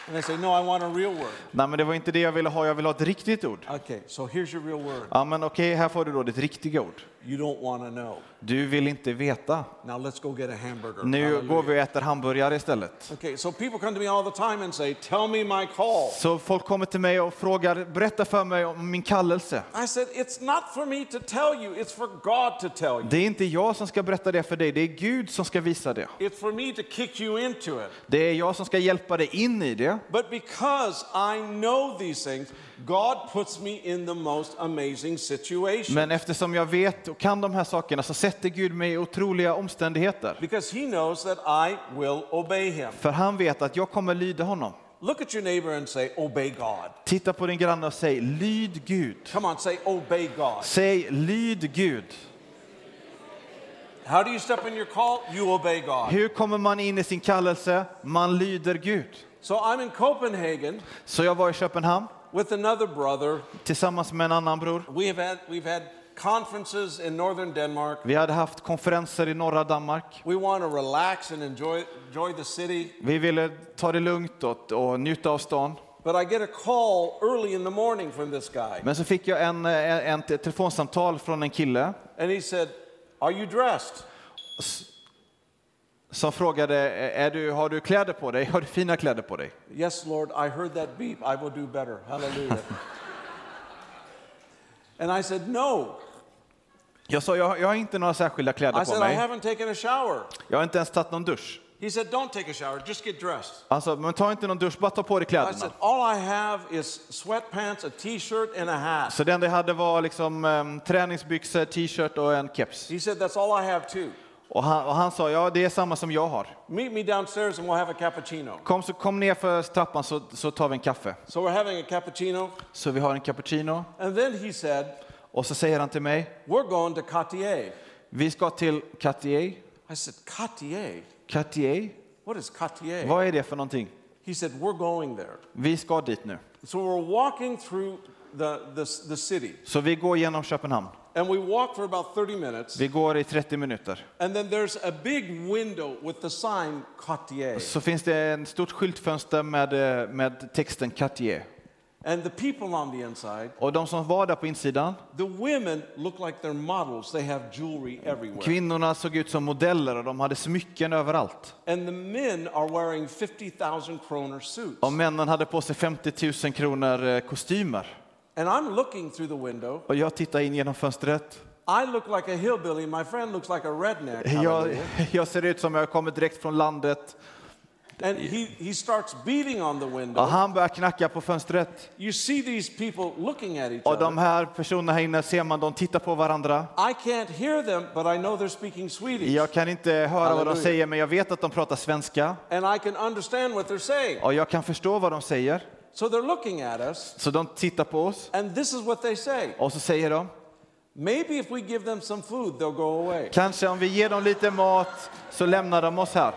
Speaker 2: And they say, No, I want a real word.
Speaker 3: Nej, men det var inte det jag ville ha, jag vill ha ett riktigt ord.
Speaker 2: Okay, so here's your real word.
Speaker 3: Ja, men okej, här får du då ditt riktiga ord.
Speaker 2: You don't want to know.
Speaker 3: Du vill inte veta.
Speaker 2: Now let's go get a hamburger.
Speaker 3: Nu
Speaker 2: Hallelujah.
Speaker 3: går vi och äter hamburgare istället.
Speaker 2: Okay, so people come to me all the time and say, Tell me my call.
Speaker 3: Så folk kommer till mig och frågar, berätta för mig om min kallelse.
Speaker 2: I said, It's not for me to tell you, it's for God to tell you.
Speaker 3: Det är inte jag som ska berätta det för dig, det är Gud som ska visa det.
Speaker 2: It's for me to kick you into it.
Speaker 3: Det är jag som ska hjälpa dig in i det.
Speaker 2: But because I know these things, God puts me in the most amazing situation.
Speaker 3: Men eftersom jag vet och kan de här sakerna så sätter Gud mig i otroliga omständigheter.
Speaker 2: Because He knows that I will obey Him.
Speaker 3: För han vet att jag kommer lyda honom.
Speaker 2: Look at your neighbor and say, Obey God.
Speaker 3: Titta på din granne och säg, lyd Gud.
Speaker 2: Come on, say, Obey God.
Speaker 3: Säg, lyd Gud.
Speaker 2: How do you step in your call? You obey God.
Speaker 3: Hur kommer man in i sin kallelse? Man lyder Gud.
Speaker 2: So I'm in Copenhagen
Speaker 3: Så jag var i Köpenhamn
Speaker 2: with another brother.
Speaker 3: tillsammans med en annan bror.
Speaker 2: We have had we've had conferences in northern Denmark.
Speaker 3: Vi hade haft konferenser i norra Danmark.
Speaker 2: We want to relax and enjoy, enjoy the city.
Speaker 3: Vi ville ta det lugnt och, och njuta av stan.
Speaker 2: But I get a call early in the morning from this guy.
Speaker 3: Men så fick jag en, en, en telefonsamtal från en kille
Speaker 2: And he said, Are you dressed?
Speaker 3: som frågade, är du, har du kläder på dig? Har du fina kläder på dig?
Speaker 2: Yes, Lord, I heard that beep. I will do better. Hallelujah. <laughs> and I said, No.
Speaker 3: Jag sa, jag, jag har inte några särskilda kläder
Speaker 2: I
Speaker 3: på
Speaker 2: said, I
Speaker 3: mig.
Speaker 2: haven't taken a shower.
Speaker 3: Jag har inte ens tagit någon dusch.
Speaker 2: He said, Don't take a shower, just get dressed.
Speaker 3: Alltså, men ta inte någon dusch, bara ta på dig
Speaker 2: I
Speaker 3: kläderna.
Speaker 2: said, All I have is sweatpants, a t shirt, and a hat.
Speaker 3: Så det enda jag hade var liksom um, träningsbyxor, t-shirt och en keps.
Speaker 2: He said, That's all I have too.
Speaker 3: Och han, och han sa, ja det är samma som jag har.
Speaker 2: Meet me downstairs and we'll have a cappuccino.
Speaker 3: Kom, så kom ner för trappan så, så tar vi en kaffe.
Speaker 2: So we're having a cappuccino.
Speaker 3: Så vi har en cappuccino.
Speaker 2: And then he said,
Speaker 3: Och så säger han till mig,
Speaker 2: We're going to Cartier.
Speaker 3: vi ska till Cartier.
Speaker 2: I said, Cartier?
Speaker 3: Cartier?
Speaker 2: What is Cartier?
Speaker 3: Vad är det för någonting?
Speaker 2: He said, We're going there.
Speaker 3: Vi ska dit nu.
Speaker 2: So we're walking through the, the, the city.
Speaker 3: Så vi går genom Köpenhamn.
Speaker 2: And we walk for about 30 minutes.
Speaker 3: Vi går i 30 minuter.
Speaker 2: And then there's a big window with the sign Cartier.
Speaker 3: Så finns det en stort skyltfönster med, eh, med texten Cartier.
Speaker 2: And the people on the inside,
Speaker 3: Och de som var där på insidan,
Speaker 2: the women look like they're models. They have jewelry everywhere.
Speaker 3: kvinnorna såg ut som modeller och de hade smycken överallt.
Speaker 2: And the men are wearing 50,000 kroner suits.
Speaker 3: Och männen hade på sig 50 000 kronor eh, kostymer.
Speaker 2: And I'm looking through the window.
Speaker 3: Och jag tittar in genom fönstret.
Speaker 2: I look like a hillbilly. My friend looks like a redneck.
Speaker 3: Jag, <laughs> jag ser ut som jag kommer direkt från landet.
Speaker 2: And he, he starts beating on the
Speaker 3: Och
Speaker 2: window.
Speaker 3: han börjar knacka på fönstret.
Speaker 2: You see these people looking at each
Speaker 3: Och de här personerna här inne ser man, de tittar på varandra.
Speaker 2: I can't hear them, but I know they're speaking Swedish.
Speaker 3: Jag kan inte höra vad de säger, men jag vet att de pratar svenska.
Speaker 2: And I can understand what they're saying.
Speaker 3: Och jag kan förstå vad de säger.
Speaker 2: So they're looking at us,
Speaker 3: Så de tittar på oss.
Speaker 2: and this is what they say.
Speaker 3: Och så säger de,
Speaker 2: Maybe if we give them some food, they'll go away.
Speaker 3: kanske om vi ger dem lite mat så lämnar de oss här.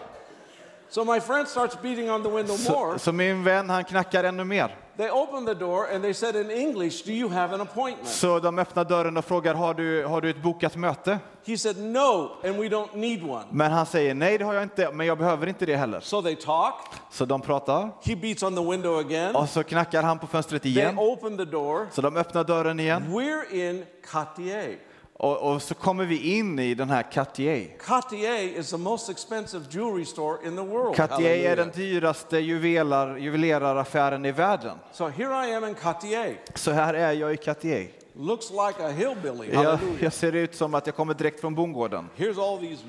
Speaker 2: So my friend starts beating on the window
Speaker 3: Så,
Speaker 2: more.
Speaker 3: så min vän han knackar ännu mer.
Speaker 2: They open the door and they said in English, Do you have an appointment?
Speaker 3: Så de öppnar dörren och frågar, har du, har du ett bokat möte?
Speaker 2: He said, No, and we don't need one.
Speaker 3: Men han säger, nej det har jag inte, men jag behöver inte det heller.
Speaker 2: So they talk.
Speaker 3: Så de pratar.
Speaker 2: He beats on the window again.
Speaker 3: Och så knackar han på fönstret
Speaker 2: They
Speaker 3: igen.
Speaker 2: open the door.
Speaker 3: Så de öppnar dörren igen.
Speaker 2: We're in Cartier.
Speaker 3: Och, och så kommer vi in i den här Cartier.
Speaker 2: Cartier is the most expensive jewelry store in the world.
Speaker 3: Cartier är den dyraste juvelar, juveleraraffären i världen.
Speaker 2: So here I am in Cartier.
Speaker 3: Så här är jag i Cartier.
Speaker 2: Looks like a hillbilly.
Speaker 3: Jag, jag ser ut som att jag kommer direkt från bondgården.
Speaker 2: Here's all these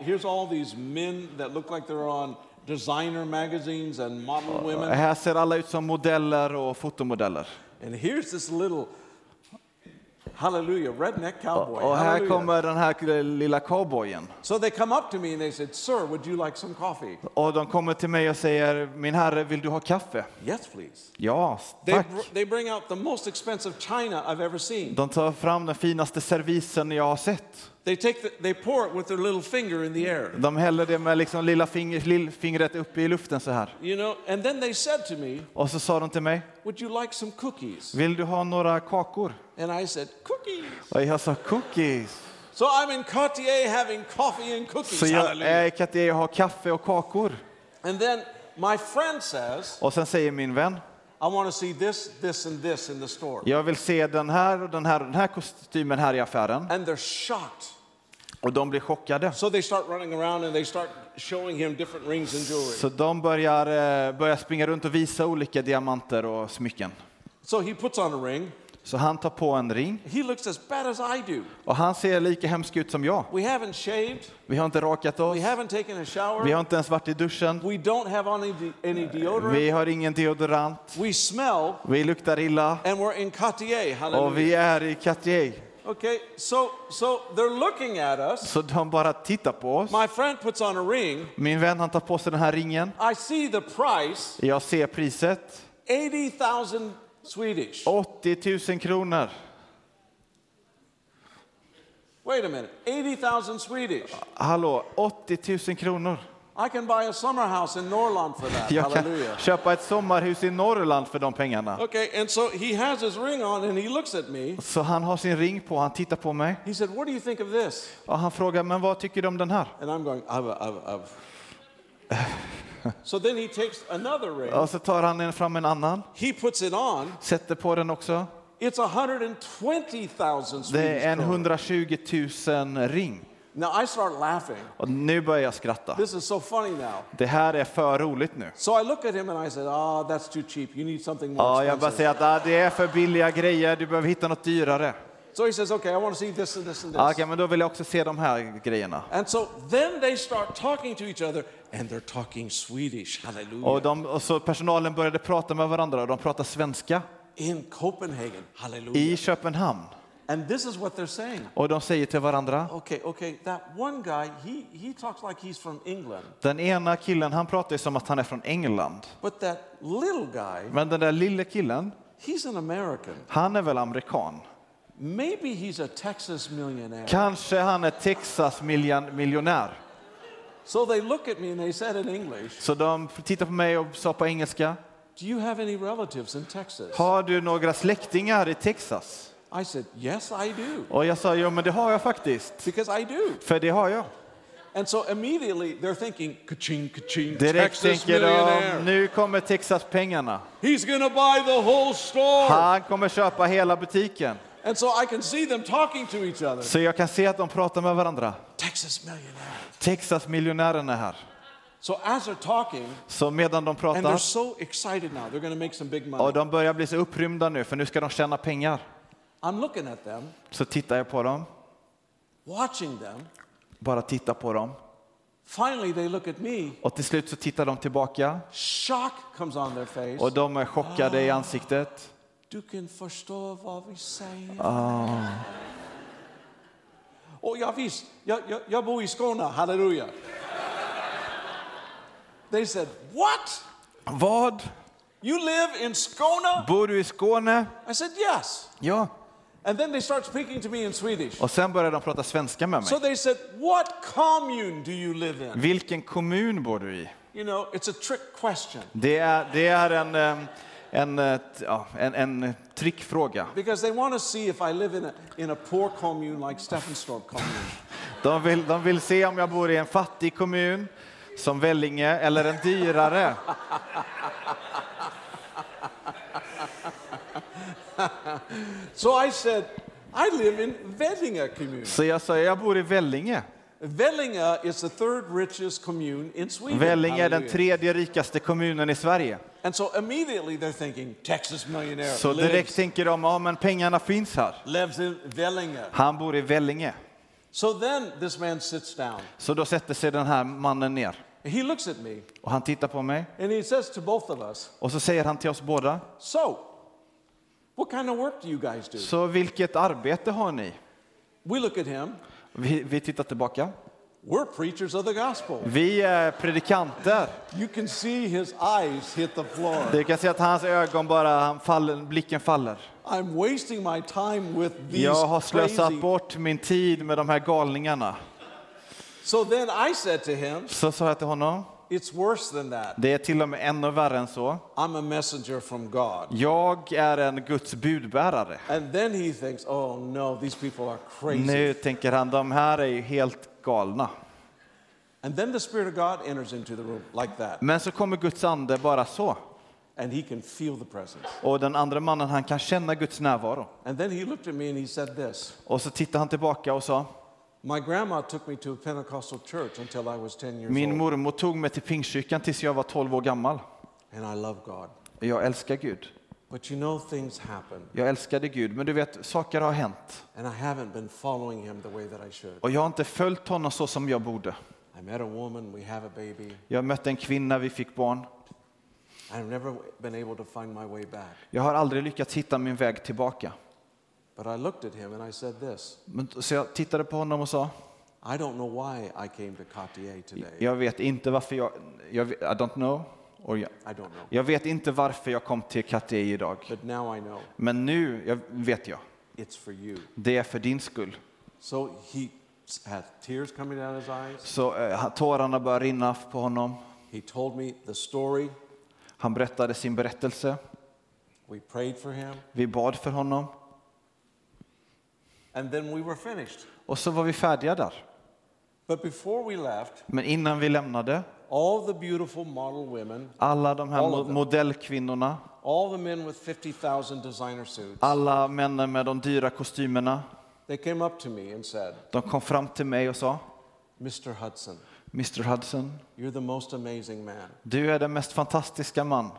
Speaker 2: here's all these men that look like they're on designer magazines and model women.
Speaker 3: Här ser alla ut som modeller och fotomodeller.
Speaker 2: And here's this little hallelujah redneck cowboy.
Speaker 3: Och här
Speaker 2: Hallelujah.
Speaker 3: kommer den här lilla cowboyen.
Speaker 2: So they come up to me and they said, "Sir, would you like some coffee?"
Speaker 3: Och de kommer till mig och säger, min herre, vill du ha kaffe?
Speaker 2: Yes, please.
Speaker 3: Ja,
Speaker 2: They,
Speaker 3: tack.
Speaker 2: br- they bring out the most expensive china I've ever seen.
Speaker 3: De tar fram den finaste servisen jag har sett.
Speaker 2: They take the, they pour it with their little finger in the air.
Speaker 3: De häller det med liksom lilla finger, lillfingret uppe i luften så här.
Speaker 2: You know, and then they said to me,
Speaker 3: Och så sa de till mig,
Speaker 2: "Would you like some cookies?"
Speaker 3: vill du ha några kakor?
Speaker 2: And I said, "Cookies."
Speaker 3: Och jag sa cookies.
Speaker 2: So I'm in Cartier having coffee and cookies.
Speaker 3: Så jag är i Cartier och har kaffe och kakor.
Speaker 2: And then my friend says,
Speaker 3: Och sen säger min vän,
Speaker 2: I want to see this, this, and this in the store.
Speaker 3: jag vill se den här och den här och den här kostymen här i affären.
Speaker 2: And they're shocked.
Speaker 3: Och de blir chockade.
Speaker 2: So they start running around and they start showing him different rings and jewelry.
Speaker 3: Så de börjar, eh, börjar springa runt och visa olika diamanter och smycken.
Speaker 2: So he puts on a ring.
Speaker 3: Så han tar på en ring
Speaker 2: He looks as bad as I do.
Speaker 3: och han ser lika hemsk ut som jag.
Speaker 2: We haven't shaved.
Speaker 3: Vi har inte rakat oss,
Speaker 2: We haven't taken a
Speaker 3: vi
Speaker 2: shower.
Speaker 3: har inte ens varit i duschen,
Speaker 2: We don't have any, de- any deodorant.
Speaker 3: vi har ingen deodorant,
Speaker 2: We smell.
Speaker 3: vi luktar illa
Speaker 2: And we're in Cartier.
Speaker 3: och
Speaker 2: Hallelujah.
Speaker 3: vi är i Cartier.
Speaker 2: Okay, so so they're looking at us.
Speaker 3: Så de bara tittar på oss.
Speaker 2: My friend puts on a ring.
Speaker 3: Min vän han tar på sig den här ringen.
Speaker 2: I see the price.
Speaker 3: Jag ser priset.
Speaker 2: 80,000 Swedish.
Speaker 3: 80 000 kronor.
Speaker 2: Wait a minute. 80,000 Swedish.
Speaker 3: Hallå, 80 000 kronor.
Speaker 2: I can buy a summer house in Norrland for that.
Speaker 3: Jag kan köpa ett sommarhus i Norrland för de pengarna.
Speaker 2: Okay, and so he has his ring on and he looks at me.
Speaker 3: Så han har sin ring på, han tittar på mig
Speaker 2: He said, What do you think of this?
Speaker 3: och han frågar, men vad tycker du om den här?
Speaker 2: And I'm going, I've, I've, I've. So then he takes another ring.
Speaker 3: Och så tar han fram en annan,
Speaker 2: He puts it on.
Speaker 3: sätter på den också.
Speaker 2: It's 120,000
Speaker 3: Det är en
Speaker 2: kronor.
Speaker 3: 120 000 ring.
Speaker 2: Now I start laughing.
Speaker 3: Och nu börjar jag skratta.
Speaker 2: This is so funny now.
Speaker 3: Det här är för roligt nu.
Speaker 2: So I look at him and I said, Oh, that's too cheap. You need something more
Speaker 3: Ja, jag bara
Speaker 2: expensive.
Speaker 3: säger att ah, det är för billiga grejer, du behöver hitta något dyrare.
Speaker 2: So he says, Okay, I want to see this and this and this.
Speaker 3: Ja, Okej, men då vill jag också se de här grejerna.
Speaker 2: And so then they start talking to each other and they're talking Swedish. Hallelujah.
Speaker 3: Och, de, och så personalen började prata med varandra och de pratar svenska
Speaker 2: In Copenhagen. Hallelujah.
Speaker 3: i Köpenhamn.
Speaker 2: And this is what they're saying.
Speaker 3: Och de säger till varandra,
Speaker 2: Okay, okay, that one guy, he, he talks like he's from England.
Speaker 3: den ena killen han pratar ju som att han är från England.
Speaker 2: But that little guy,
Speaker 3: Men den där lille killen,
Speaker 2: he's an American.
Speaker 3: han är väl amerikan?
Speaker 2: Maybe he's a Texas millionaire.
Speaker 3: Kanske han är Texas miljon- miljonär.
Speaker 2: So they look at me and they said in English,
Speaker 3: Så de tittar på mig och sa på engelska,
Speaker 2: Do you have any relatives in Texas?
Speaker 3: har du några släktingar i Texas?
Speaker 2: I said, Yes, I do.
Speaker 3: Och jag sa, jo men det har jag faktiskt.
Speaker 2: Because I do.
Speaker 3: För det har jag.
Speaker 2: And so immediately they're thinking, ka-ching, ka-ching,
Speaker 3: Direkt
Speaker 2: Texas
Speaker 3: tänker de, nu kommer Texas-pengarna.
Speaker 2: He's going to buy the whole store.
Speaker 3: Han kommer köpa hela butiken.
Speaker 2: And so I can see them talking to each other.
Speaker 3: Så jag kan se att de pratar med varandra.
Speaker 2: Texas millionaire.
Speaker 3: Texas-miljonären är här.
Speaker 2: So as they're talking,
Speaker 3: Så medan de
Speaker 2: and they're
Speaker 3: pratar,
Speaker 2: so excited now, they're going to make some big
Speaker 3: och
Speaker 2: money.
Speaker 3: de börjar bli så upprymda nu, för nu ska de tjäna pengar.
Speaker 2: I'm looking at them,
Speaker 3: Så tittar jag på dem,
Speaker 2: watching them.
Speaker 3: bara tittar på dem.
Speaker 2: Finally, they look at me.
Speaker 3: Och till slut så tittar de tillbaka
Speaker 2: Shock comes on their face.
Speaker 3: och de är chockade i ansiktet.
Speaker 2: Du kan förstå vad vi säger. Och ja, visst, jag, jag, jag bor i Skåne, halleluja. They said, what?
Speaker 3: Vad?
Speaker 2: You live in Skåne?
Speaker 3: Bor du i Skåne?
Speaker 2: I said, yes.
Speaker 3: Ja.
Speaker 2: And then they start speaking to me in Swedish.
Speaker 3: Och sen börjar de prata svenska med
Speaker 2: So
Speaker 3: mig.
Speaker 2: they said, what commune do you live in?
Speaker 3: Vilken kommun bor du i?
Speaker 2: You know, it's a trick question.
Speaker 3: Det är, det är en, eh, en, eh, ja, en, en trickfråga.
Speaker 2: Because they want to see if I live in a, in a poor commune like Steffenstorp commune. <laughs>
Speaker 3: De vill, de vill se om jag bor i en fattig kommun som Vellinge eller en dyrare. <laughs>
Speaker 2: So I said, I live in Vellinge commune.
Speaker 3: Så jag sa, jag bor i Vellinge.
Speaker 2: Vellinge is the third richest commune in Sweden.
Speaker 3: Vellinge är den tredje rikaste kommunen i Sverige.
Speaker 2: And so immediately they're thinking, Texas millionaire
Speaker 3: Så direkt
Speaker 2: lives,
Speaker 3: tänker de, ja men pengarna finns här.
Speaker 2: lives in Vellinge.
Speaker 3: Han bor i Vellinge.
Speaker 2: So then this man sits down.
Speaker 3: Så då sätter sig den här mannen ner
Speaker 2: He looks at me
Speaker 3: och han tittar på mig
Speaker 2: and he says to both of us,
Speaker 3: och så säger han till oss båda,
Speaker 2: So, what kind of work do you guys do?
Speaker 3: så vilket arbete har ni?
Speaker 2: We look at him.
Speaker 3: Vi, vi tittar tillbaka.
Speaker 2: We're preachers of the gospel.
Speaker 3: Vi är predikanter.
Speaker 2: You can see his eyes hit the floor.
Speaker 3: Du kan se att hans ögon bara, han faller, blicken faller.
Speaker 2: I'm wasting my time with these
Speaker 3: Jag har slösat
Speaker 2: crazy.
Speaker 3: bort min tid med de här galningarna.
Speaker 2: So then I said to him,
Speaker 3: Så sa jag till honom,
Speaker 2: It's worse than that.
Speaker 3: det är till och med ännu värre än så.
Speaker 2: I'm a messenger from God.
Speaker 3: Jag är en Guds budbärare.
Speaker 2: And then he thinks, Oh no, these people are crazy.
Speaker 3: Nu tänker han, de här är ju helt galna.
Speaker 2: And then the Spirit of God enters into the room like that.
Speaker 3: Men så kommer Guds ande bara så.
Speaker 2: And he can feel the presence.
Speaker 3: Och den andra mannen, han kan känna Guds närvaro.
Speaker 2: And then he looked at me and he said this
Speaker 3: Och så tittade han tillbaka och sa,
Speaker 2: My grandma took me to a Pentecostal church until I was 10 years
Speaker 3: min mormor tog mig till Pingstkyrkan tills jag var 12 år gammal.
Speaker 2: And I love God.
Speaker 3: Jag älskar Gud.
Speaker 2: But you know, things happen.
Speaker 3: Jag älskade Gud, men du vet, saker har hänt.
Speaker 2: And I haven't been following him the way that I should.
Speaker 3: Och jag har inte följt honom så som jag borde.
Speaker 2: I met a woman, we have a baby.
Speaker 3: Jag mötte en kvinna, vi fick barn.
Speaker 2: I've never been able to find my way back.
Speaker 3: Jag har aldrig lyckats hitta min väg tillbaka.
Speaker 2: But I looked at him and I said this
Speaker 3: Men, så jag tittade på honom och sa,
Speaker 2: I don't know why I came to Cartier today.
Speaker 3: jag vet inte varför jag, jag I don't know. Och jag, jag vet inte varför jag kom till Cartier idag. Men nu jag, vet jag, det är för din skull.
Speaker 2: So he had tears coming down his eyes.
Speaker 3: Så eh, tårarna började rinna på honom.
Speaker 2: He told me the story.
Speaker 3: Han berättade sin berättelse.
Speaker 2: We prayed for him.
Speaker 3: Vi bad för honom.
Speaker 2: And then we were finished.
Speaker 3: Och så var vi färdiga där.
Speaker 2: But before we left,
Speaker 3: Men innan vi lämnade,
Speaker 2: all the beautiful model women,
Speaker 3: alla de här mo- modellkvinnorna,
Speaker 2: all the men with 50,000 designer suits,
Speaker 3: alla männen med de dyra kostymerna,
Speaker 2: they came up to me and said,
Speaker 3: de kom fram till mig och sa,
Speaker 2: Mr. Hudson,
Speaker 3: Mr Hudson,
Speaker 2: you're the most amazing man.
Speaker 3: du är den mest fantastiska man.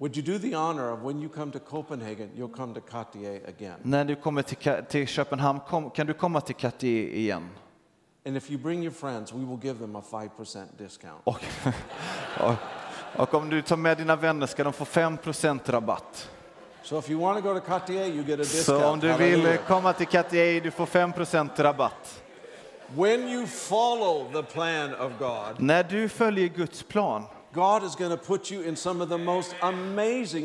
Speaker 2: Would you do the honor of when you come to Copenhagen, you'll come to Cartier again?
Speaker 3: När du kommer till, till Köpenhamn, kom, kan du komma till Cartier igen?
Speaker 2: And if you bring your friends, we will give them a 5% discount.
Speaker 3: Och, och, och om du tar med dina vänner ska de få 5% rabatt.
Speaker 2: So if you want to go to Cartier, you get a discount.
Speaker 3: Så om du vill komma till Cartier, du får 5% rabatt.
Speaker 2: When you follow the plan of God,
Speaker 3: När du följer Guds plan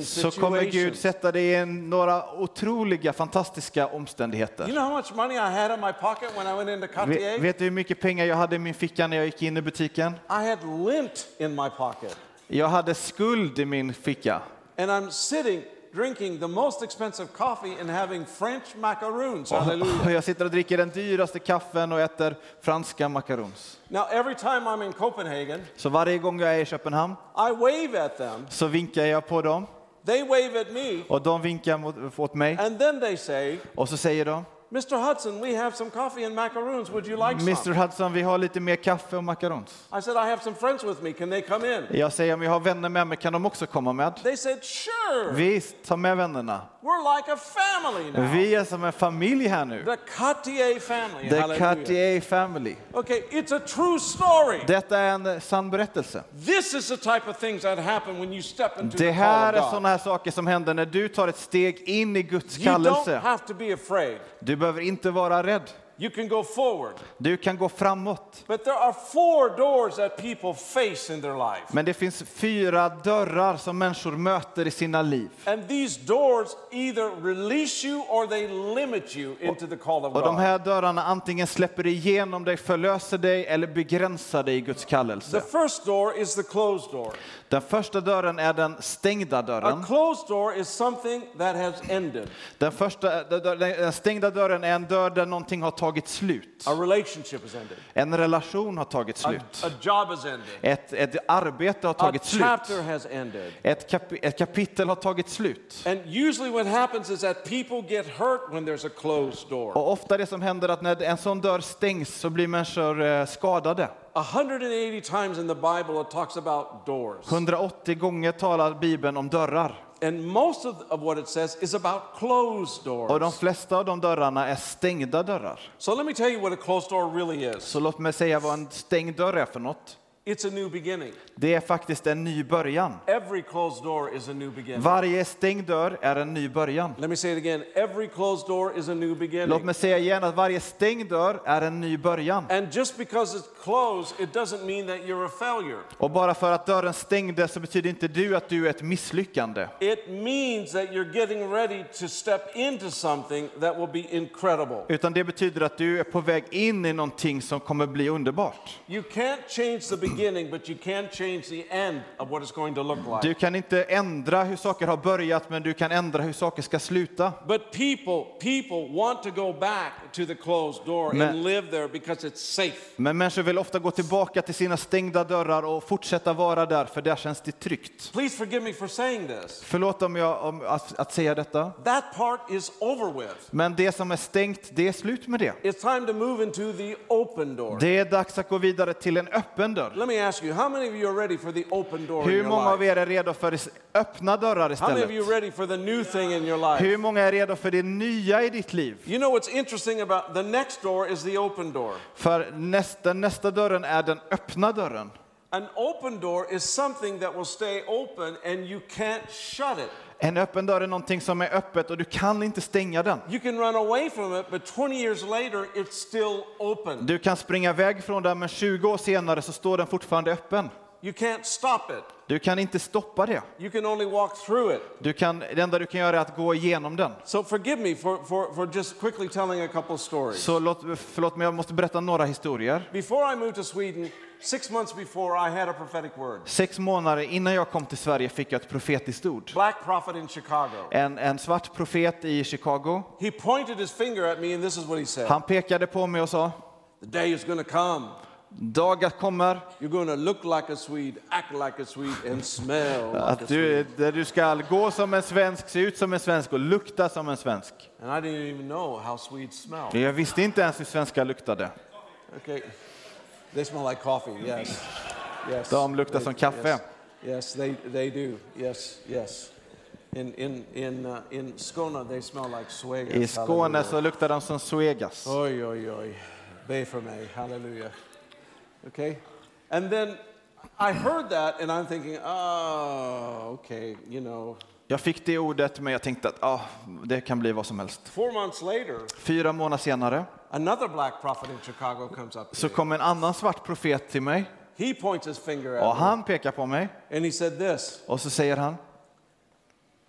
Speaker 3: Så kommer Gud sätta dig i några otroliga, fantastiska
Speaker 2: You
Speaker 3: omständigheter.
Speaker 2: know how much money I had in my pocket when I went into
Speaker 3: Vet,
Speaker 2: Cartier?
Speaker 3: vet du hur mycket pengar jag hade i min ficka när jag gick in i butiken?
Speaker 2: I had lint in my pocket.
Speaker 3: Jag hade skuld i min ficka.
Speaker 2: And I'm sitting drinking the most expensive coffee and having French macaroons. Hallelujah.
Speaker 3: Och jag sitter och dricker den dyraste kaffen och äter franska macarons.
Speaker 2: Now, every time I'm in Copenhagen,
Speaker 3: Så varje gång jag är i Köpenhamn
Speaker 2: I wave at them.
Speaker 3: så vinkar jag på dem
Speaker 2: They wave at me.
Speaker 3: och de vinkar mot, åt mig.
Speaker 2: And then they say,
Speaker 3: Och så säger de,
Speaker 2: Mr. Hudson, we have some coffee and macaroons. Would you like
Speaker 3: Mr
Speaker 2: some?
Speaker 3: Hudson, vi har lite mer kaffe och macarons.
Speaker 2: I said, I have some friends with me. Can they come in?
Speaker 3: Jag säger, om jag har vänner med mig, kan de också komma med?
Speaker 2: They said, Sure.
Speaker 3: Visst, ta med vännerna.
Speaker 2: We're like a family now.
Speaker 3: Vi är som en familj här nu.
Speaker 2: The Cartier family.
Speaker 3: The
Speaker 2: Hallelujah.
Speaker 3: Cartier family.
Speaker 2: Okay, it's a true story.
Speaker 3: Detta är en sann berättelse.
Speaker 2: This is the type of things that happen when you step into
Speaker 3: Det
Speaker 2: the
Speaker 3: här är
Speaker 2: of God.
Speaker 3: sådana här saker som händer när du tar ett steg in i Guds
Speaker 2: You don't
Speaker 3: kallelse.
Speaker 2: have to be afraid.
Speaker 3: Du behöver inte vara rädd.
Speaker 2: You can go forward.
Speaker 3: Du kan gå framåt.
Speaker 2: But there are four doors that people face in their life.
Speaker 3: Men det finns fyra dörrar som människor möter i sina liv.
Speaker 2: And these doors either release you or they limit you into the call of
Speaker 3: Och de
Speaker 2: God.
Speaker 3: här dörrarna antingen släpper igenom dig, förlöser dig eller begränsar dig i Guds
Speaker 2: The
Speaker 3: kallelse.
Speaker 2: first door is the closed door.
Speaker 3: Den första dörren är den stängda
Speaker 2: A
Speaker 3: dörren.
Speaker 2: closed door is something that has ended.
Speaker 3: Den, första, den stängda dörren är en dörr där någonting har tagit slut.
Speaker 2: Has ended.
Speaker 3: En relation har tagit slut. Ett, ett arbete har tagit slut. Ett, kapi, ett kapitel har tagit slut. Och ofta det som händer är att när en sån dörr stängs så blir människor eh, skadade.
Speaker 2: 180 times in the Bible it talks about doors.
Speaker 3: 180 gånger talar Bibeln om dörrar.
Speaker 2: And most of, of what it says is about closed
Speaker 3: Och de
Speaker 2: doors.
Speaker 3: flesta av de dörrarna är stängda dörrar.
Speaker 2: So let me tell you what a closed door really is.
Speaker 3: Så låt mig säga vad en stängd dörr är för något.
Speaker 2: It's a new beginning.
Speaker 3: Det är faktiskt en ny början.
Speaker 2: Every closed door is a new beginning.
Speaker 3: Varje stängd dörr är en ny början.
Speaker 2: Let me say it again. Every closed door is a new
Speaker 3: Låt
Speaker 2: beginning.
Speaker 3: mig säga igen att varje stängd dörr är en ny början.
Speaker 2: And just because it's closed, it doesn't mean that you're a failure.
Speaker 3: Och bara för att dörren stängdes så betyder inte du att du är ett misslyckande.
Speaker 2: It means that you're getting ready to step into something that will be incredible.
Speaker 3: Utan det betyder att du är på väg in i någonting som kommer bli underbart.
Speaker 2: You can't change the beginning, but you can change the end of what it's going to look like.
Speaker 3: Du kan inte ändra hur saker har börjat, men du kan ändra hur saker ska sluta.
Speaker 2: But people, people want to go back to the closed door
Speaker 3: Men-
Speaker 2: and live there because it's safe.
Speaker 3: Men människor vill ofta gå tillbaka till sina stängda dörrar och fortsätta vara där, för där känns det tryggt.
Speaker 2: Please forgive me for saying this.
Speaker 3: Förlåt om jag om att, att säga detta,
Speaker 2: That part is over with.
Speaker 3: men det som är stängt, det är slut med det.
Speaker 2: It's time to move into the open door.
Speaker 3: Det är dags att gå vidare till en öppen dörr.
Speaker 2: Let me ask you, how many of you are ready for the open door in
Speaker 3: Hur
Speaker 2: your
Speaker 3: många av
Speaker 2: life?
Speaker 3: er är redo för öppna dörrar
Speaker 2: How many of you
Speaker 3: istället?
Speaker 2: ready for the new thing in your life?
Speaker 3: Hur många är redo för det nya i ditt liv?
Speaker 2: You know what's interesting about the next door is the open door.
Speaker 3: För nästa, nästa dörren är den öppna dörren.
Speaker 2: An open door is something that will stay open and you can't shut it.
Speaker 3: En öppen dörr är någonting som är öppet och du kan inte stänga den.
Speaker 2: You can run away from it, but 20 years later, it's still open.
Speaker 3: Du kan springa iväg från den, men 20 år senare så står den fortfarande öppen.
Speaker 2: You can't stop it.
Speaker 3: Du kan inte stoppa det.
Speaker 2: You can only walk through it.
Speaker 3: Du kan, det enda du kan göra är att gå igenom den.
Speaker 2: So forgive me for, for, for just quickly telling a couple stories.
Speaker 3: Så låt, förlåt, men jag måste berätta några historier.
Speaker 2: Before I moved to Sweden, six months before, I had a prophetic word.
Speaker 3: Sex månader innan jag kom till Sverige fick jag ett profetiskt ord.
Speaker 2: Black prophet in Chicago.
Speaker 3: En, en svart profet i Chicago.
Speaker 2: He pointed his finger at me, and this is what he said
Speaker 3: Han pekade på mig och sa,
Speaker 2: The day is to come.
Speaker 3: Dagar kommer
Speaker 2: You're going to look like a Swede, act like a Swede, and smell like a
Speaker 3: att du, där du ska gå som en svensk, se ut som en svensk och lukta som en svensk.
Speaker 2: And I didn't even know how Swedes smell.
Speaker 3: Jag visste inte ens hur svenskar luktade.
Speaker 2: Okay. They smell like coffee, yes. Yes.
Speaker 3: De luktar
Speaker 2: They-
Speaker 3: som kaffe.
Speaker 2: Yes, yes they, they do. Yes, yes. In, in, in, uh, in Skåne, they smell like Suegas.
Speaker 3: I Skåne så luktar de som Suegas.
Speaker 2: Oj, oj, oj. Be för mig. Hallelujah. Okay? And then I heard that and I'm thinking, oh, okay, you know.
Speaker 3: Jag fick det ordet men jag tänkte att ah, det kan bli vad som helst.
Speaker 2: Four months later,
Speaker 3: Fyra månader senare
Speaker 2: another black prophet in Chicago comes up to
Speaker 3: så kom en annan svart profet till mig
Speaker 2: He points his finger
Speaker 3: och han pekar på mig
Speaker 2: and he said this
Speaker 3: och så säger han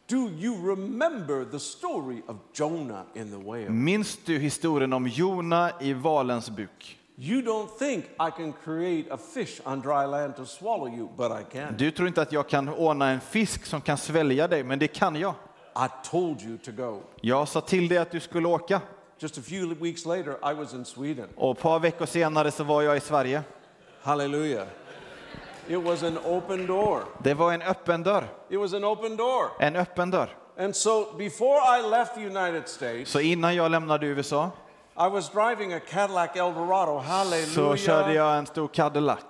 Speaker 2: Do you remember the story of Jonah in the whale?
Speaker 3: Minns du historien om Jona i valens buk?
Speaker 2: You don't think I can create a fish on dry land to swallow you, but I can.
Speaker 3: Du tror inte att jag kan ordna en fisk som kan svälja dig, men det kan jag.
Speaker 2: I told you to go.
Speaker 3: Jag sa till dig att du skulle åka
Speaker 2: Just a few weeks later, I was in Sweden.
Speaker 3: och ett par veckor senare så var jag i Sverige.
Speaker 2: Hallelujah. It was an open door.
Speaker 3: Det var en öppen dörr.
Speaker 2: It was an open door.
Speaker 3: En öppen dörr.
Speaker 2: And so before I left the United States,
Speaker 3: Så innan jag lämnade USA
Speaker 2: I was driving a Cadillac Eldorado.
Speaker 3: så körde
Speaker 2: Hallelujah.
Speaker 3: jag en stor Cadillac.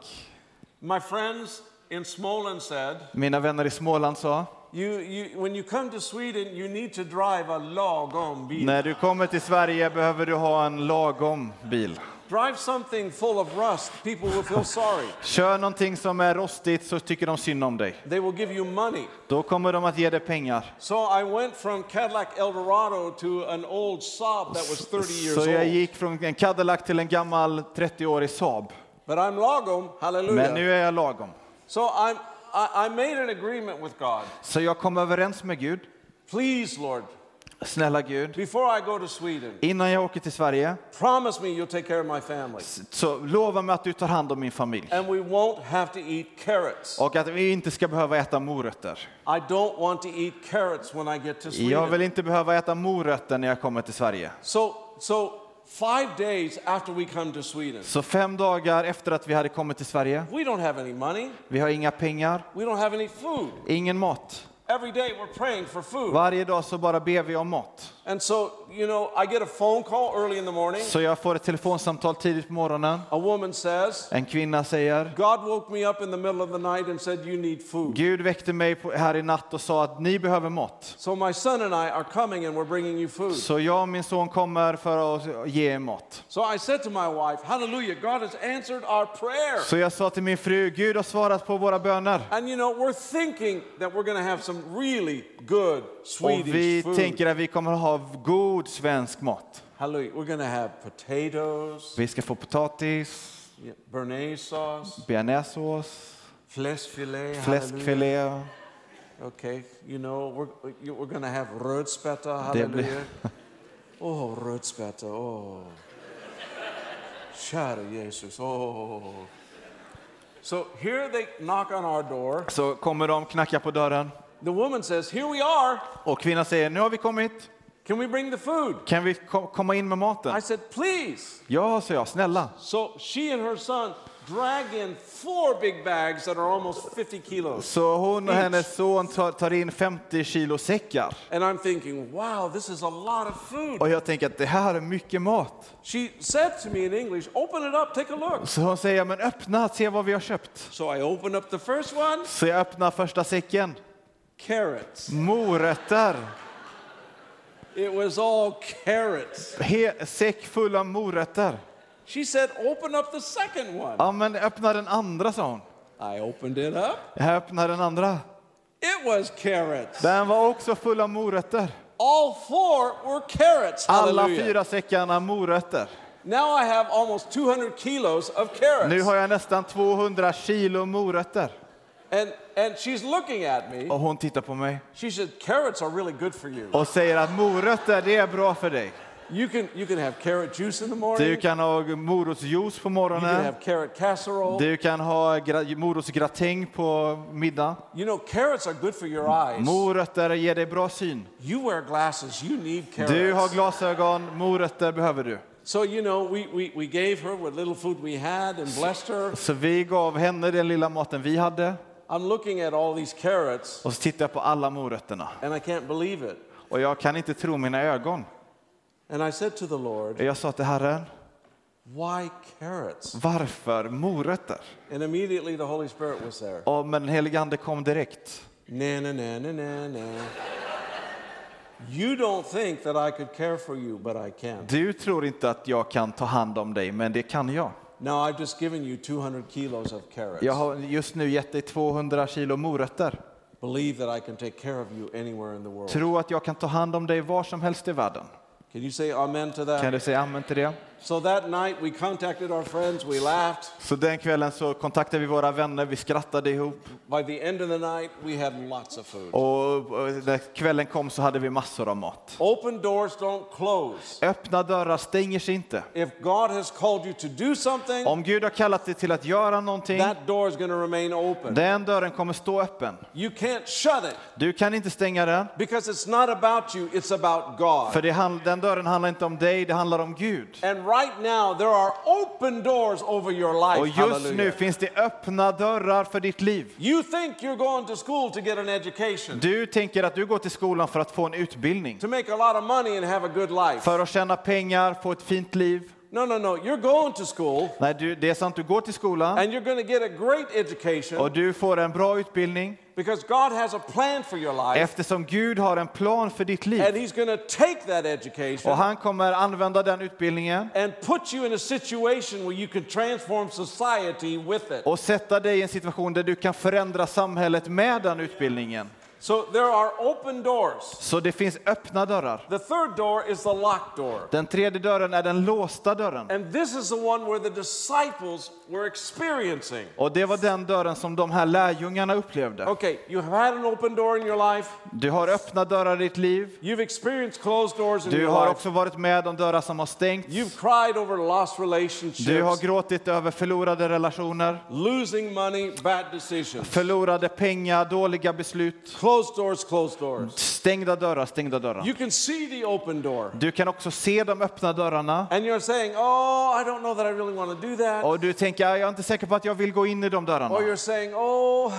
Speaker 2: My friends in Smoland said,
Speaker 3: Mina vänner i Småland sa,
Speaker 2: you, you, when you come to Sweden, you need to drive a lagom bil.
Speaker 3: när du kommer till Sverige behöver du ha en lagom bil.
Speaker 2: Drive something full of rust. People will feel sorry.
Speaker 3: Kör någonting som är rostigt så tycker de synd om dig.
Speaker 2: They will give you money.
Speaker 3: Då kommer de att ge dig pengar.
Speaker 2: So I went from Cadillac Eldorado to an old Saab that was 30 years
Speaker 3: Så jag
Speaker 2: old.
Speaker 3: gick från en Cadillac till en gammal 30-årig Saab.
Speaker 2: But I'm lagom.
Speaker 3: Men
Speaker 2: Hallelujah.
Speaker 3: nu är jag lagom.
Speaker 2: So I'm, I, I made an agreement with God.
Speaker 3: Så jag kom överens med Gud.
Speaker 2: Please, Lord,
Speaker 3: Snälla Gud,
Speaker 2: before I go to Sweden,
Speaker 3: innan jag åker till Sverige
Speaker 2: promise me you'll take care of my family.
Speaker 3: så lova mig att du tar hand om min familj.
Speaker 2: And we won't have to eat carrots.
Speaker 3: Och att vi inte ska behöva äta morötter.
Speaker 2: I don't want to eat carrots when I get to
Speaker 3: Jag vill inte behöva äta morötter när jag kommer till Sverige.
Speaker 2: So, so five days after we come to Sweden,
Speaker 3: Så fem dagar efter att vi hade kommit till Sverige,
Speaker 2: we don't have any money.
Speaker 3: vi har inga pengar,
Speaker 2: We don't have any food.
Speaker 3: ingen mat.
Speaker 2: Every day we're praying for food.
Speaker 3: Varje dag så bara ber vi om mat.
Speaker 2: And so, you know, I get a phone call early in the morning.
Speaker 3: Så jag får ett telefonsamtal tidigt på morgonen.
Speaker 2: A woman says,
Speaker 3: En kvinna säger,
Speaker 2: God woke me up in the middle of the night and said, You need food.
Speaker 3: Gud väckte mig här i natt och sa att ni behöver mat.
Speaker 2: So my son and I are coming and we're bringing you food.
Speaker 3: Så jag och min son kommer för att ge er mat.
Speaker 2: So I said to my wife, Hallelujah, God has answered our prayer.
Speaker 3: Så jag sa till min fru, Gud har svarat på våra böner.
Speaker 2: And you know, we're thinking that we're going to have some really good
Speaker 3: Och
Speaker 2: Swedish
Speaker 3: vi
Speaker 2: food.
Speaker 3: tänker att vi kommer att ha god svensk mat.
Speaker 2: Hallelujah. We're going to have potatoes,
Speaker 3: Vi ska få potatis,
Speaker 2: yeah, béarnaise sauce,
Speaker 3: bearnaisesås,
Speaker 2: fläskfilé. hallelujah.
Speaker 3: fläskfilé.
Speaker 2: Okay, you know, we're, we're going to have rödspätta.
Speaker 3: Det blir-
Speaker 2: Hallelujah. <laughs> Oh, rödspätta. Oh. Kära Jesus. Oh. So here they knock on our door.
Speaker 3: Så kommer de knacka på dörren
Speaker 2: The woman says, Here we are.
Speaker 3: och kvinnan säger, nu har vi kommit.
Speaker 2: Can we bring the food?
Speaker 3: Kan vi ko- komma in med maten?
Speaker 2: I said, Please.
Speaker 3: Ja, sa jag, snälla.
Speaker 2: So she and her son drag in four big bags that are almost 50 kilos.
Speaker 3: Så hon och hennes son tar, in 50 kilo säckar.
Speaker 2: And I'm thinking, wow, this is a lot of food.
Speaker 3: Och jag tänker att det här är mycket mat.
Speaker 2: She said to me in English, Open it up, take a look.
Speaker 3: Så hon säger, men öppna, se vad vi har köpt.
Speaker 2: So I opened up the first one
Speaker 3: Så jag öppnar första säcken.
Speaker 2: carrots.
Speaker 3: Morötter.
Speaker 2: It was all carrots.
Speaker 3: He, säck full av morötter.
Speaker 2: She said, Open up the second one.
Speaker 3: Ja, men öppna den andra, sa hon.
Speaker 2: I opened it up.
Speaker 3: Jag öppnar den andra.
Speaker 2: It was carrots.
Speaker 3: Den var också full av morötter.
Speaker 2: All four were carrots.
Speaker 3: Alla
Speaker 2: Hallelujah.
Speaker 3: fyra säckarna morötter.
Speaker 2: Now I have almost 200 kilos of
Speaker 3: Nu
Speaker 2: carrots.
Speaker 3: har jag nästan 200 kilo morötter.
Speaker 2: And, and she's looking at me.
Speaker 3: Och hon tittar på mig
Speaker 2: She said, Carrots are really good for you.
Speaker 3: och säger att morötter, det är bra för dig.
Speaker 2: You can, you can have carrot juice in the morning.
Speaker 3: Du kan ha morotsjuice på
Speaker 2: You can
Speaker 3: morgonen.
Speaker 2: have carrot casserole.
Speaker 3: Du kan ha gra- morotsgratäng på middag.
Speaker 2: You know, carrots are good for your eyes.
Speaker 3: Morötter ger dig bra syn.
Speaker 2: You wear glasses, you need
Speaker 3: Du har
Speaker 2: carrots.
Speaker 3: glasögon, morötter behöver du.
Speaker 2: So, you know, we, we, we gave her what little food we had and blessed her.
Speaker 3: Så vi gav henne den lilla maten vi hade.
Speaker 2: I'm looking at all these carrots
Speaker 3: Och så tittar jag på alla morötterna.
Speaker 2: and I can't believe it.
Speaker 3: Och jag kan inte tro mina ögon.
Speaker 2: And I said to the Lord,
Speaker 3: Jag sa till Herren,
Speaker 2: Why carrots?
Speaker 3: varför morötter?
Speaker 2: And immediately the Holy Spirit was there.
Speaker 3: Och men den helige Ande kom direkt.
Speaker 2: Na, na, na, na, na, na. You don't think that I could care for you, but I can.
Speaker 3: Du tror inte att jag kan ta hand om dig, men det kan jag.
Speaker 2: Now, I've just given you 200 kilos of carrots.
Speaker 3: Jag har just nu gett dig 200 kilo morötter.
Speaker 2: Believe that I can take care of you anywhere in the world.
Speaker 3: Tro att jag kan ta hand om dig var som helst i världen.
Speaker 2: Can you say amen to that?
Speaker 3: Kan du säga amen till det?
Speaker 2: So that night we contacted our friends, we laughed.
Speaker 3: Så den kvällen så kontaktade vi våra vänner, vi skrattade ihop.
Speaker 2: By the end of the night, we had lots of food.
Speaker 3: Och när kvällen kom så hade vi massor av mat.
Speaker 2: Open doors don't close.
Speaker 3: Öppna dörrar stänger sig inte.
Speaker 2: If God has called you to do something,
Speaker 3: Om Gud har kallat dig till att göra någonting,
Speaker 2: that door is going to remain open.
Speaker 3: den dörren kommer stå öppen.
Speaker 2: You can't shut it
Speaker 3: Du kan inte stänga den,
Speaker 2: because it's not about you, it's about God.
Speaker 3: för det, den dörren handlar inte om dig, det handlar om Gud.
Speaker 2: And right now, there are open doors over your life.
Speaker 3: Och just nu
Speaker 2: Hallelujah.
Speaker 3: finns det öppna dörrar för ditt liv.
Speaker 2: You think you're going to school to get an education,
Speaker 3: Du tänker att du går till skolan för att få en utbildning,
Speaker 2: to make a lot of money and have a good life.
Speaker 3: för att tjäna pengar, få ett fint liv.
Speaker 2: No, no, no. You're going to school
Speaker 3: Nej, du, det är sant, du går till skolan
Speaker 2: and you're going to get a great education
Speaker 3: och du får en bra utbildning
Speaker 2: because God has a plan for your life
Speaker 3: eftersom Gud har en plan för ditt
Speaker 2: and
Speaker 3: liv.
Speaker 2: He's going to take that
Speaker 3: Och
Speaker 2: education
Speaker 3: han kommer använda den utbildningen
Speaker 2: and put you in a situation where you can transform society with it.
Speaker 3: och sätta dig i en situation där du kan förändra samhället med den utbildningen.
Speaker 2: So there are open doors.
Speaker 3: Så det finns öppna dörrar.
Speaker 2: The third door is the locked door.
Speaker 3: Den tredje dörren är den låsta dörren.
Speaker 2: And this is the one where the disciples were experiencing.
Speaker 3: Och det var den dörren som de här lärjungarna upplevde.
Speaker 2: Okay, you have had an open door in your life.
Speaker 3: Du har öppna dörrar i ditt liv.
Speaker 2: You've experienced closed doors in
Speaker 3: Du
Speaker 2: your
Speaker 3: har
Speaker 2: life.
Speaker 3: också varit med om dörrar som har stängts.
Speaker 2: You've cried over lost
Speaker 3: Du har
Speaker 2: relationships,
Speaker 3: gråtit över förlorade relationer,
Speaker 2: losing money, bad decisions.
Speaker 3: förlorade pengar, dåliga beslut.
Speaker 2: Closed doors, closed doors.
Speaker 3: Stängda dörrar, stängda dörrar.
Speaker 2: You can see the open door.
Speaker 3: Du kan också se de öppna dörrarna
Speaker 2: And you're saying, oh, I don't know that I really want to do that.
Speaker 3: och du tänker, jag är inte säker på att jag vill gå in i de
Speaker 2: Or
Speaker 3: dörrarna.
Speaker 2: you're saying, oh,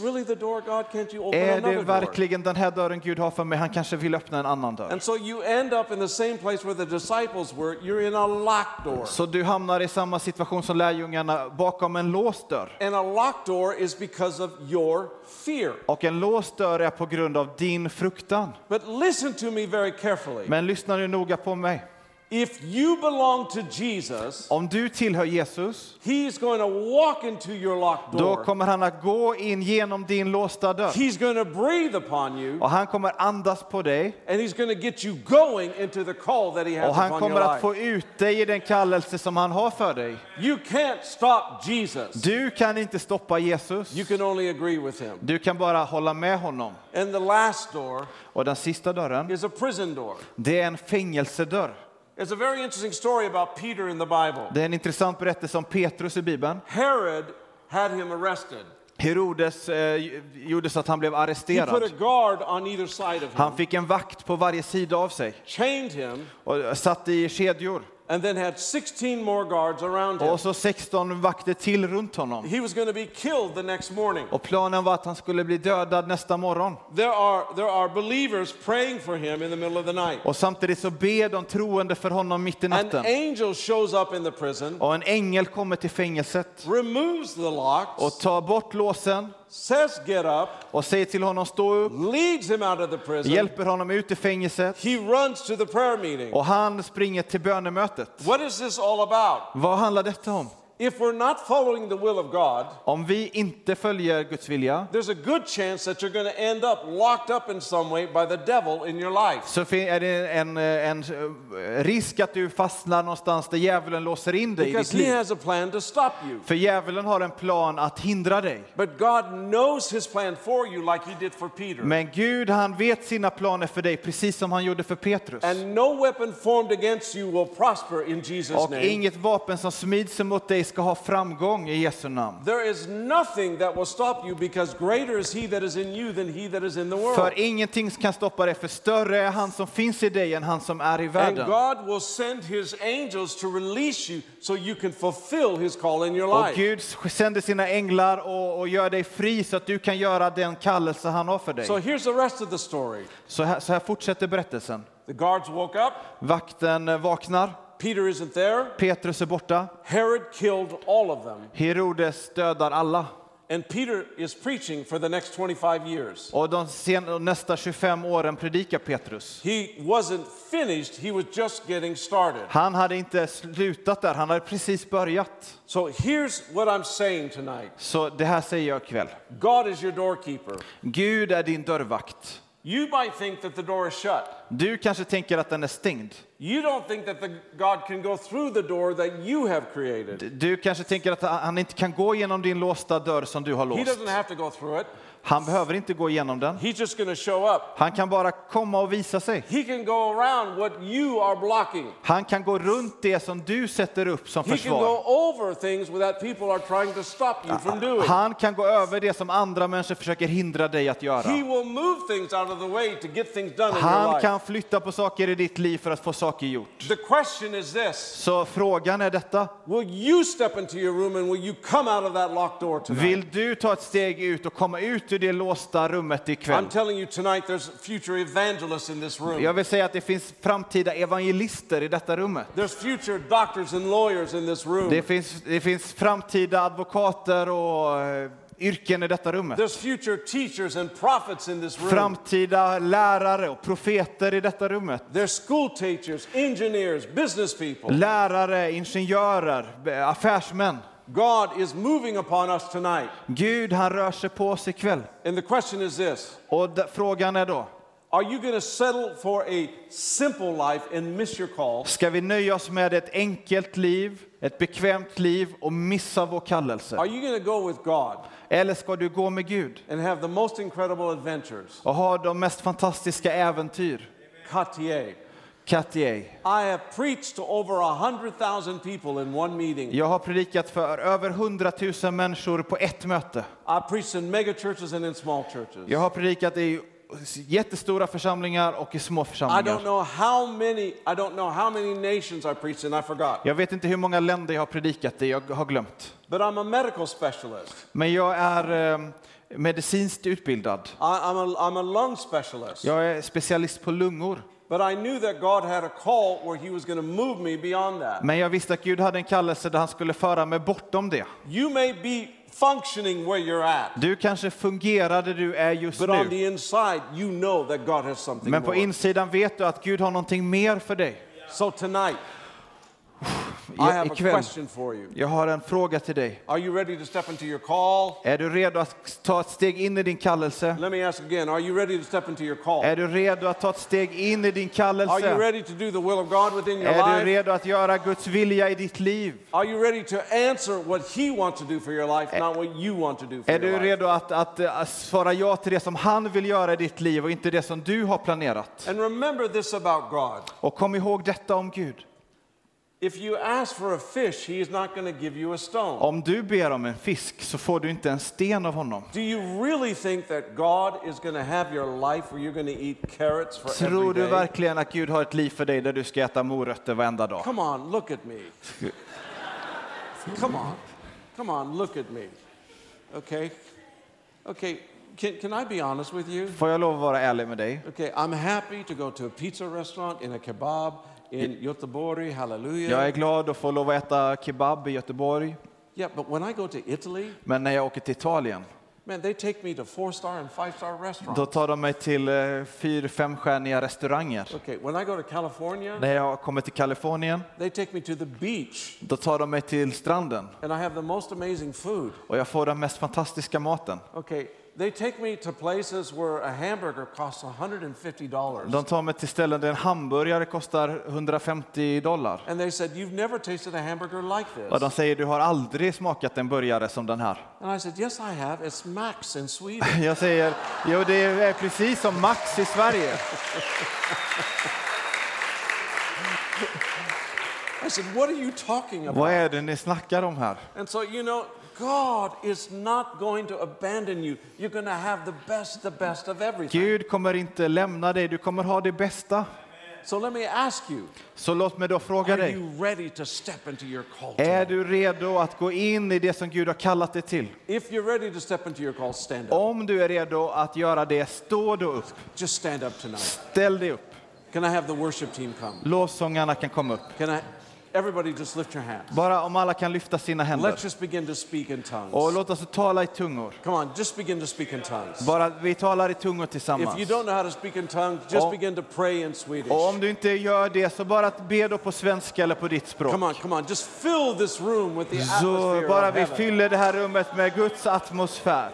Speaker 2: really the door, God? Can't you open
Speaker 3: Är det verkligen den här dörren Gud har för mig? Han kanske vill öppna en annan dörr.
Speaker 2: And so you end up in the same place where the disciples were. You're in a locked door.
Speaker 3: Så du hamnar i samma situation som lärjungarna bakom en låst dörr.
Speaker 2: And a locked door is because of your fear.
Speaker 3: Och en låst dörr är på grund av din fruktan.
Speaker 2: But listen to me very carefully.
Speaker 3: Men lyssna nu noga på mig.
Speaker 2: If you belong to Jesus,
Speaker 3: Om du tillhör Jesus,
Speaker 2: He's going to walk into your locked
Speaker 3: då
Speaker 2: door.
Speaker 3: kommer han att gå in genom din låsta dörr.
Speaker 2: He's going to breathe upon you,
Speaker 3: Och han kommer andas på dig
Speaker 2: and He's going to get you going into the call that He has
Speaker 3: och han
Speaker 2: upon
Speaker 3: kommer
Speaker 2: your
Speaker 3: att
Speaker 2: life.
Speaker 3: få ut dig i den kallelse som han har för dig.
Speaker 2: You can't stop Jesus.
Speaker 3: Du kan inte stoppa Jesus.
Speaker 2: You can only agree with Him.
Speaker 3: Du kan bara hålla med honom.
Speaker 2: And the last door
Speaker 3: Och den sista dörren,
Speaker 2: is a prison door.
Speaker 3: det är en fängelsedörr.
Speaker 2: It's a very interesting story about Peter in the Bible.
Speaker 3: Det är en intressant berättelse om Petrus i Bibeln.
Speaker 2: Herod had him arrested.
Speaker 3: Herodes eh, gjorde så att han blev
Speaker 2: He put a
Speaker 3: arresterad.
Speaker 2: guard on either side of
Speaker 3: Han fick en vakt på varje sida av sig
Speaker 2: chained him,
Speaker 3: och satt i kedjor.
Speaker 2: And then had 16 more guards around him.
Speaker 3: Och så 16 vakter till runt honom.
Speaker 2: He was going to be killed the next morning.
Speaker 3: Och planen var att han skulle bli dödad nästa morgon.
Speaker 2: There are, there are believers praying for him in the middle of the night.
Speaker 3: Och samtidigt så ber de troende för honom mitt i
Speaker 2: An
Speaker 3: natten.
Speaker 2: angel shows up in the prison,
Speaker 3: Och en ängel kommer till fängelset
Speaker 2: removes the
Speaker 3: och
Speaker 2: locks,
Speaker 3: tar bort låsen
Speaker 2: says, Get up,
Speaker 3: och säger till honom stå upp,
Speaker 2: leads him out of the prison.
Speaker 3: hjälper honom ut ur fängelset
Speaker 2: He runs to the prayer meeting.
Speaker 3: och han springer till bönemötet.
Speaker 2: What is this all about?
Speaker 3: Vad handlar detta om?
Speaker 2: If we're not following the will of God,
Speaker 3: Om vi inte följer Guds vilja
Speaker 2: there's a good chance that you're going to end up locked up in some way by the devil in your life.
Speaker 3: så är det en, en eh, risk att du fastnar någonstans där djävulen låser in dig i
Speaker 2: Because
Speaker 3: ditt
Speaker 2: he
Speaker 3: liv.
Speaker 2: has a plan to stop you.
Speaker 3: För djävulen har en plan att hindra dig.
Speaker 2: But God knows his plan for you like he did for Peter.
Speaker 3: Men Gud han vet sina planer för dig precis som han gjorde för Petrus.
Speaker 2: And no weapon formed against you will prosper in Jesus'
Speaker 3: Och
Speaker 2: name.
Speaker 3: inget vapen som smids emot dig ska ha framgång i Jesu namn.
Speaker 2: There is nothing that will stop you because greater is he that is in you than he that is in the world.
Speaker 3: För ingenting kan stoppa dig, för större är han som finns i dig än han som är i
Speaker 2: And
Speaker 3: världen.
Speaker 2: God will send his angels to release you so you can fulfill his call in your
Speaker 3: Och. Gud sänder sina änglar och, och gör dig fri så att du kan göra den kallelse han har för dig.
Speaker 2: So here's the rest of the story.
Speaker 3: Så här, så här fortsätter berättelsen.
Speaker 2: The guards woke up.
Speaker 3: Vakten eh, vaknar,
Speaker 2: Peter isn't there.
Speaker 3: Petrus är borta,
Speaker 2: Herod killed all of them.
Speaker 3: Herodes dödar alla.
Speaker 2: And Peter is preaching for the next 25 years.
Speaker 3: Och de sen, nästa 25 åren predikar Petrus.
Speaker 2: He wasn't finished, he was just getting started.
Speaker 3: Han hade inte slutat där, han hade precis börjat.
Speaker 2: So here's what I'm saying tonight
Speaker 3: Så det här säger jag ikväll.
Speaker 2: God is your doorkeeper.
Speaker 3: Gud är din dörrvakt.
Speaker 2: You might think that the door is shut.
Speaker 3: Du kanske tänker att den är stängd.
Speaker 2: You don't think that the God can go through the door that you have created.
Speaker 3: Du kanske tänker att han inte kan gå genom din låsta dörr som du har
Speaker 2: He
Speaker 3: låst.
Speaker 2: doesn't have to go through it.
Speaker 3: Han behöver inte gå igenom den.
Speaker 2: He's just to show up.
Speaker 3: Han kan bara komma och visa sig.
Speaker 2: He can go around what you are blocking.
Speaker 3: Han kan gå runt det som du sätter upp som
Speaker 2: He can
Speaker 3: försvar.
Speaker 2: go over things that people are trying to stop you from doing.
Speaker 3: Han kan gå över det som andra människor försöker hindra dig att
Speaker 2: He
Speaker 3: göra.
Speaker 2: will move things out of the way to get things done in your
Speaker 3: Han
Speaker 2: life.
Speaker 3: kan flytta på saker i ditt liv för att få saker gjort.
Speaker 2: The question is this
Speaker 3: Så frågan är detta.
Speaker 2: Will you step into your room and will you come out of that locked door tonight?
Speaker 3: Vill du ta ett steg ut och komma ut ur det låsta rummet ikväll?
Speaker 2: I'm telling you tonight, there's future evangelists in this room.
Speaker 3: Jag vill säga att det finns framtida evangelister i detta rummet.
Speaker 2: There's future doctors and lawyers in this room.
Speaker 3: Det finns, det finns framtida advokater och eh, yrken i detta rummet.
Speaker 2: There's future teachers and prophets in this room.
Speaker 3: Framtida lärare och profeter i detta rummet.
Speaker 2: There's school teachers, engineers, business people.
Speaker 3: Lärare, ingenjörer, affärsmän.
Speaker 2: God is moving upon us tonight.
Speaker 3: Gud, han rör sig på oss ikväll.
Speaker 2: And the question is this
Speaker 3: Och frågan är då,
Speaker 2: Are you going to settle for a simple life and miss your call?
Speaker 3: ska vi nöja oss med ett enkelt liv, ett bekvämt liv och missa vår kallelse?
Speaker 2: Are you going to go with God
Speaker 3: Eller ska du gå med Gud
Speaker 2: and have the most incredible adventures?
Speaker 3: och ha de mest fantastiska äventyr?
Speaker 2: Cartier.
Speaker 3: Cartier.
Speaker 2: I have preached to over a 100,000 people in one meeting.
Speaker 3: Jag har predikat för över 100 000 människor på ett möte.
Speaker 2: I preached in mega churches and in small churches.
Speaker 3: Jag har predikat i jättestora församlingar och i små
Speaker 2: I don't
Speaker 3: församlingar.
Speaker 2: know how many I don't know how many nations I preached in. I forgot.
Speaker 3: Jag vet inte hur många länder jag har predikat i, jag har glömt.
Speaker 2: But I'm a medical specialist.
Speaker 3: Men jag är eh, medicinskt utbildad.
Speaker 2: I, I'm, a, I'm a lung specialist.
Speaker 3: Jag är specialist på lungor.
Speaker 2: But I knew that God had a call where He was going to move me beyond that.
Speaker 3: Men jag visste att Gud hade en kallelse där han skulle föra mig bortom det.
Speaker 2: You may be functioning where you're at,
Speaker 3: Du kanske fungerar där du är just
Speaker 2: but on
Speaker 3: nu.
Speaker 2: the inside, you know that God has something
Speaker 3: Men på
Speaker 2: more.
Speaker 3: insidan vet du att Gud har någonting mer för dig.
Speaker 2: So tonight, I
Speaker 3: Ja,
Speaker 2: have a
Speaker 3: ikväll,
Speaker 2: question for you.
Speaker 3: jag har en fråga till dig.
Speaker 2: Are you ready to step into your call?
Speaker 3: Är du redo att ta ett steg in i din kallelse?
Speaker 2: Let me ask again. Are you ready to step into your call?
Speaker 3: Är du redo att ta ett steg in i din
Speaker 2: Are you
Speaker 3: kallelse?
Speaker 2: ready to do the will of God within your
Speaker 3: Är du redo att göra Guds vilja i ditt liv?
Speaker 2: Are you ready to answer what He wants to do for your life, not what you want to do for
Speaker 3: Är du redo att, att, att svara ja till det som han vill göra i ditt liv och inte det som du har planerat?
Speaker 2: And remember this about God.
Speaker 3: Och kom ihåg detta om Gud. Om du ber om en fisk så får du inte en sten av honom.
Speaker 2: Do you really think that God is going to have your life where you're going to eat carrots for
Speaker 3: Tror du verkligen att Gud har ett liv för dig där du ska äta morötter varenda dag?
Speaker 2: Come on, look at me. Come on. Come on, look at me. Okay? Okay, can, can I be honest with you?
Speaker 3: Får jag lov att vara ärlig med dig?
Speaker 2: Okay, I'm happy to go to a pizza restaurant in a kebab in Göteborg, hallelujah.
Speaker 3: Jag är glad att få lov att äta kebab i Göteborg.
Speaker 2: Yeah, but when I go to Italy,
Speaker 3: Men när jag åker till Italien,
Speaker 2: Man, they take me to four star and five star
Speaker 3: Då
Speaker 2: restaurants.
Speaker 3: tar de mig till eh, fyr, femstjärniga restauranger.
Speaker 2: Okay, when I go to California,
Speaker 3: När jag kommer till Kalifornien,
Speaker 2: they take me to the beach
Speaker 3: då tar de mig till stranden
Speaker 2: and I have the most amazing food.
Speaker 3: och jag får den mest fantastiska maten.
Speaker 2: Okay, they take me to places where a hamburger costs $150.
Speaker 3: De tar mig till ställen där en hamburgare kostar 150 dollar.
Speaker 2: And they said, You've never tasted a hamburger like
Speaker 3: Och de
Speaker 2: this.
Speaker 3: säger du har aldrig smakat en burgare som den här.
Speaker 2: And I said, Yes, I have. It's Max in Sweden. <laughs>
Speaker 3: Jag säger jo det är precis som Max i Sverige.
Speaker 2: I said, What are you talking
Speaker 3: Vad
Speaker 2: about?
Speaker 3: är det ni snackar om här?
Speaker 2: And so, you know, God is not going to abandon you. You're going to have the best, the best of everything.
Speaker 3: Gud kommer inte lämna dig, du kommer ha det bästa.
Speaker 2: So let me ask you
Speaker 3: Så låt mig då fråga
Speaker 2: Are
Speaker 3: dig.
Speaker 2: you ready to step into your call?
Speaker 3: Är du redo att gå in i det som Gud har kallat dig till?
Speaker 2: If you're ready to step into your call, stand up.
Speaker 3: Om du är redo att göra det, stå då upp.
Speaker 2: Just stand up tonight.
Speaker 3: Ställ dig upp.
Speaker 2: Can I have the worship team come?
Speaker 3: Lovsångarna kan komma upp.
Speaker 2: Can I? Everybody just lift your hands.
Speaker 3: Bara om alla kan lyfta sina händer.
Speaker 2: Let's just begin to speak in
Speaker 3: Och
Speaker 2: tongues.
Speaker 3: låt oss tala i tungor.
Speaker 2: Come on, just begin to speak in tongues.
Speaker 3: Bara vi talar i tungor
Speaker 2: If
Speaker 3: tillsammans.
Speaker 2: you don't know how to speak in tongues, just
Speaker 3: Oh.
Speaker 2: begin to pray in Swedish.
Speaker 3: Och om du inte gör det, så bara att be då på svenska eller på ditt språk.
Speaker 2: Come on, come on. Just fill this room with the
Speaker 3: Så
Speaker 2: atmosphere
Speaker 3: bara
Speaker 2: of
Speaker 3: vi fyller det här rummet med Guds atmosfär.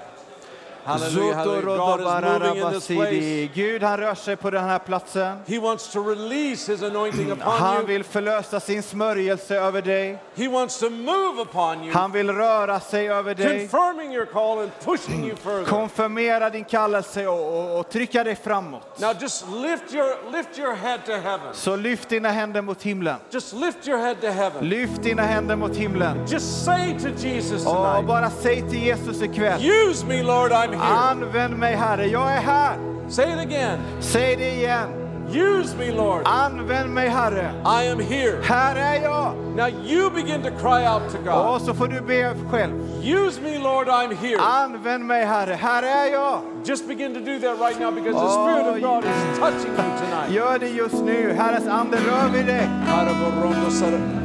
Speaker 3: Gud han rör sig på den här platsen.
Speaker 2: He wants to release his anointing upon
Speaker 3: Han vill förlösa sin smörjelse över dig.
Speaker 2: He wants to move upon you,
Speaker 3: Han vill röra sig över dig.
Speaker 2: confirming your call and pushing you further.
Speaker 3: Konfirmera din kallelse och, och, och trycka dig framåt.
Speaker 2: Now just lift your lift your head to heaven.
Speaker 3: Så lyft dina händer mot himlen.
Speaker 2: Just lift your head to heaven.
Speaker 3: Lyft dina händer mot himlen.
Speaker 2: Just say to Jesus
Speaker 3: Och
Speaker 2: tonight,
Speaker 3: bara säg till Jesus ikväll.
Speaker 2: use me Lord, I'm.
Speaker 3: Använd mig Herre, jag är här.
Speaker 2: Say it again.
Speaker 3: Säg det igen.
Speaker 2: Use me Lord,
Speaker 3: Använd mig Herre.
Speaker 2: I am here.
Speaker 3: Här är jag.
Speaker 2: Now you begin to cry out to God.
Speaker 3: Och så får du be själv.
Speaker 2: Use me Lord, I'm here.
Speaker 3: Använd mig Herre, här är jag.
Speaker 2: Just begin to do that right now because the
Speaker 3: Oh,
Speaker 2: Spirit of oh, God is touching you tonight.
Speaker 3: Gör det just nu. Herrens ande rör vid dig.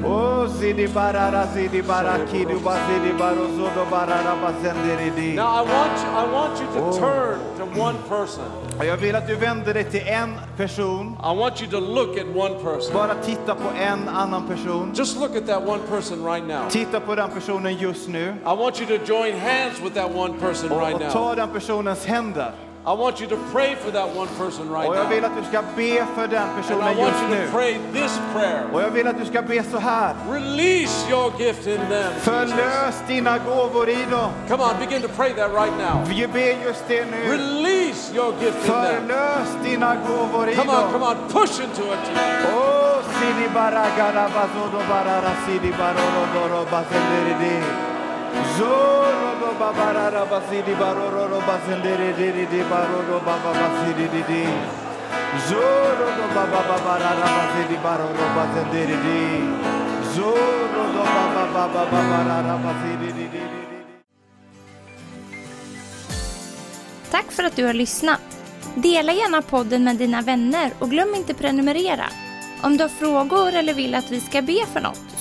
Speaker 3: Oh, zidi barara, zidi baraki, du ba zidi baro, zodo barara, bazendiridi.
Speaker 2: Now I want you, I want you to
Speaker 3: Oh.
Speaker 2: turn to one person.
Speaker 3: Jag vill att du vänder dig till en person.
Speaker 2: I want you to look at one person.
Speaker 3: Bara titta på en annan person.
Speaker 2: Just look at that one person right now.
Speaker 3: Titta på den personen just nu.
Speaker 2: I want you to join hands with that one person right now.
Speaker 3: ta den personens händer.
Speaker 2: I want you to pray for that one person right
Speaker 3: Och jag vill
Speaker 2: now.
Speaker 3: att du ska be för den
Speaker 2: And I want
Speaker 3: just
Speaker 2: you to
Speaker 3: nu.
Speaker 2: pray this prayer.
Speaker 3: Och jag vill att du ska be så här.
Speaker 2: Release your gift in them.
Speaker 3: Förlös dina gåvor i dem.
Speaker 2: Come on, begin to pray that right now.
Speaker 3: Vi ber just det nu.
Speaker 2: Release your gift in them.
Speaker 3: Förlös dina gåvor i
Speaker 2: Come on, come on, push into it.
Speaker 3: Oh, sidi baragara bazodo barara sidi baroro doro bazenderidi. Zoro basidi baroro di baroro baba basidi di. Zoro baba basidi baroro. Zoro baba baba basidi di di.
Speaker 1: Tack för att du har lyssnat. Dela gärna podden med dina vänner och glöm inte prenumerera. Om du har frågor eller vill att vi ska be för något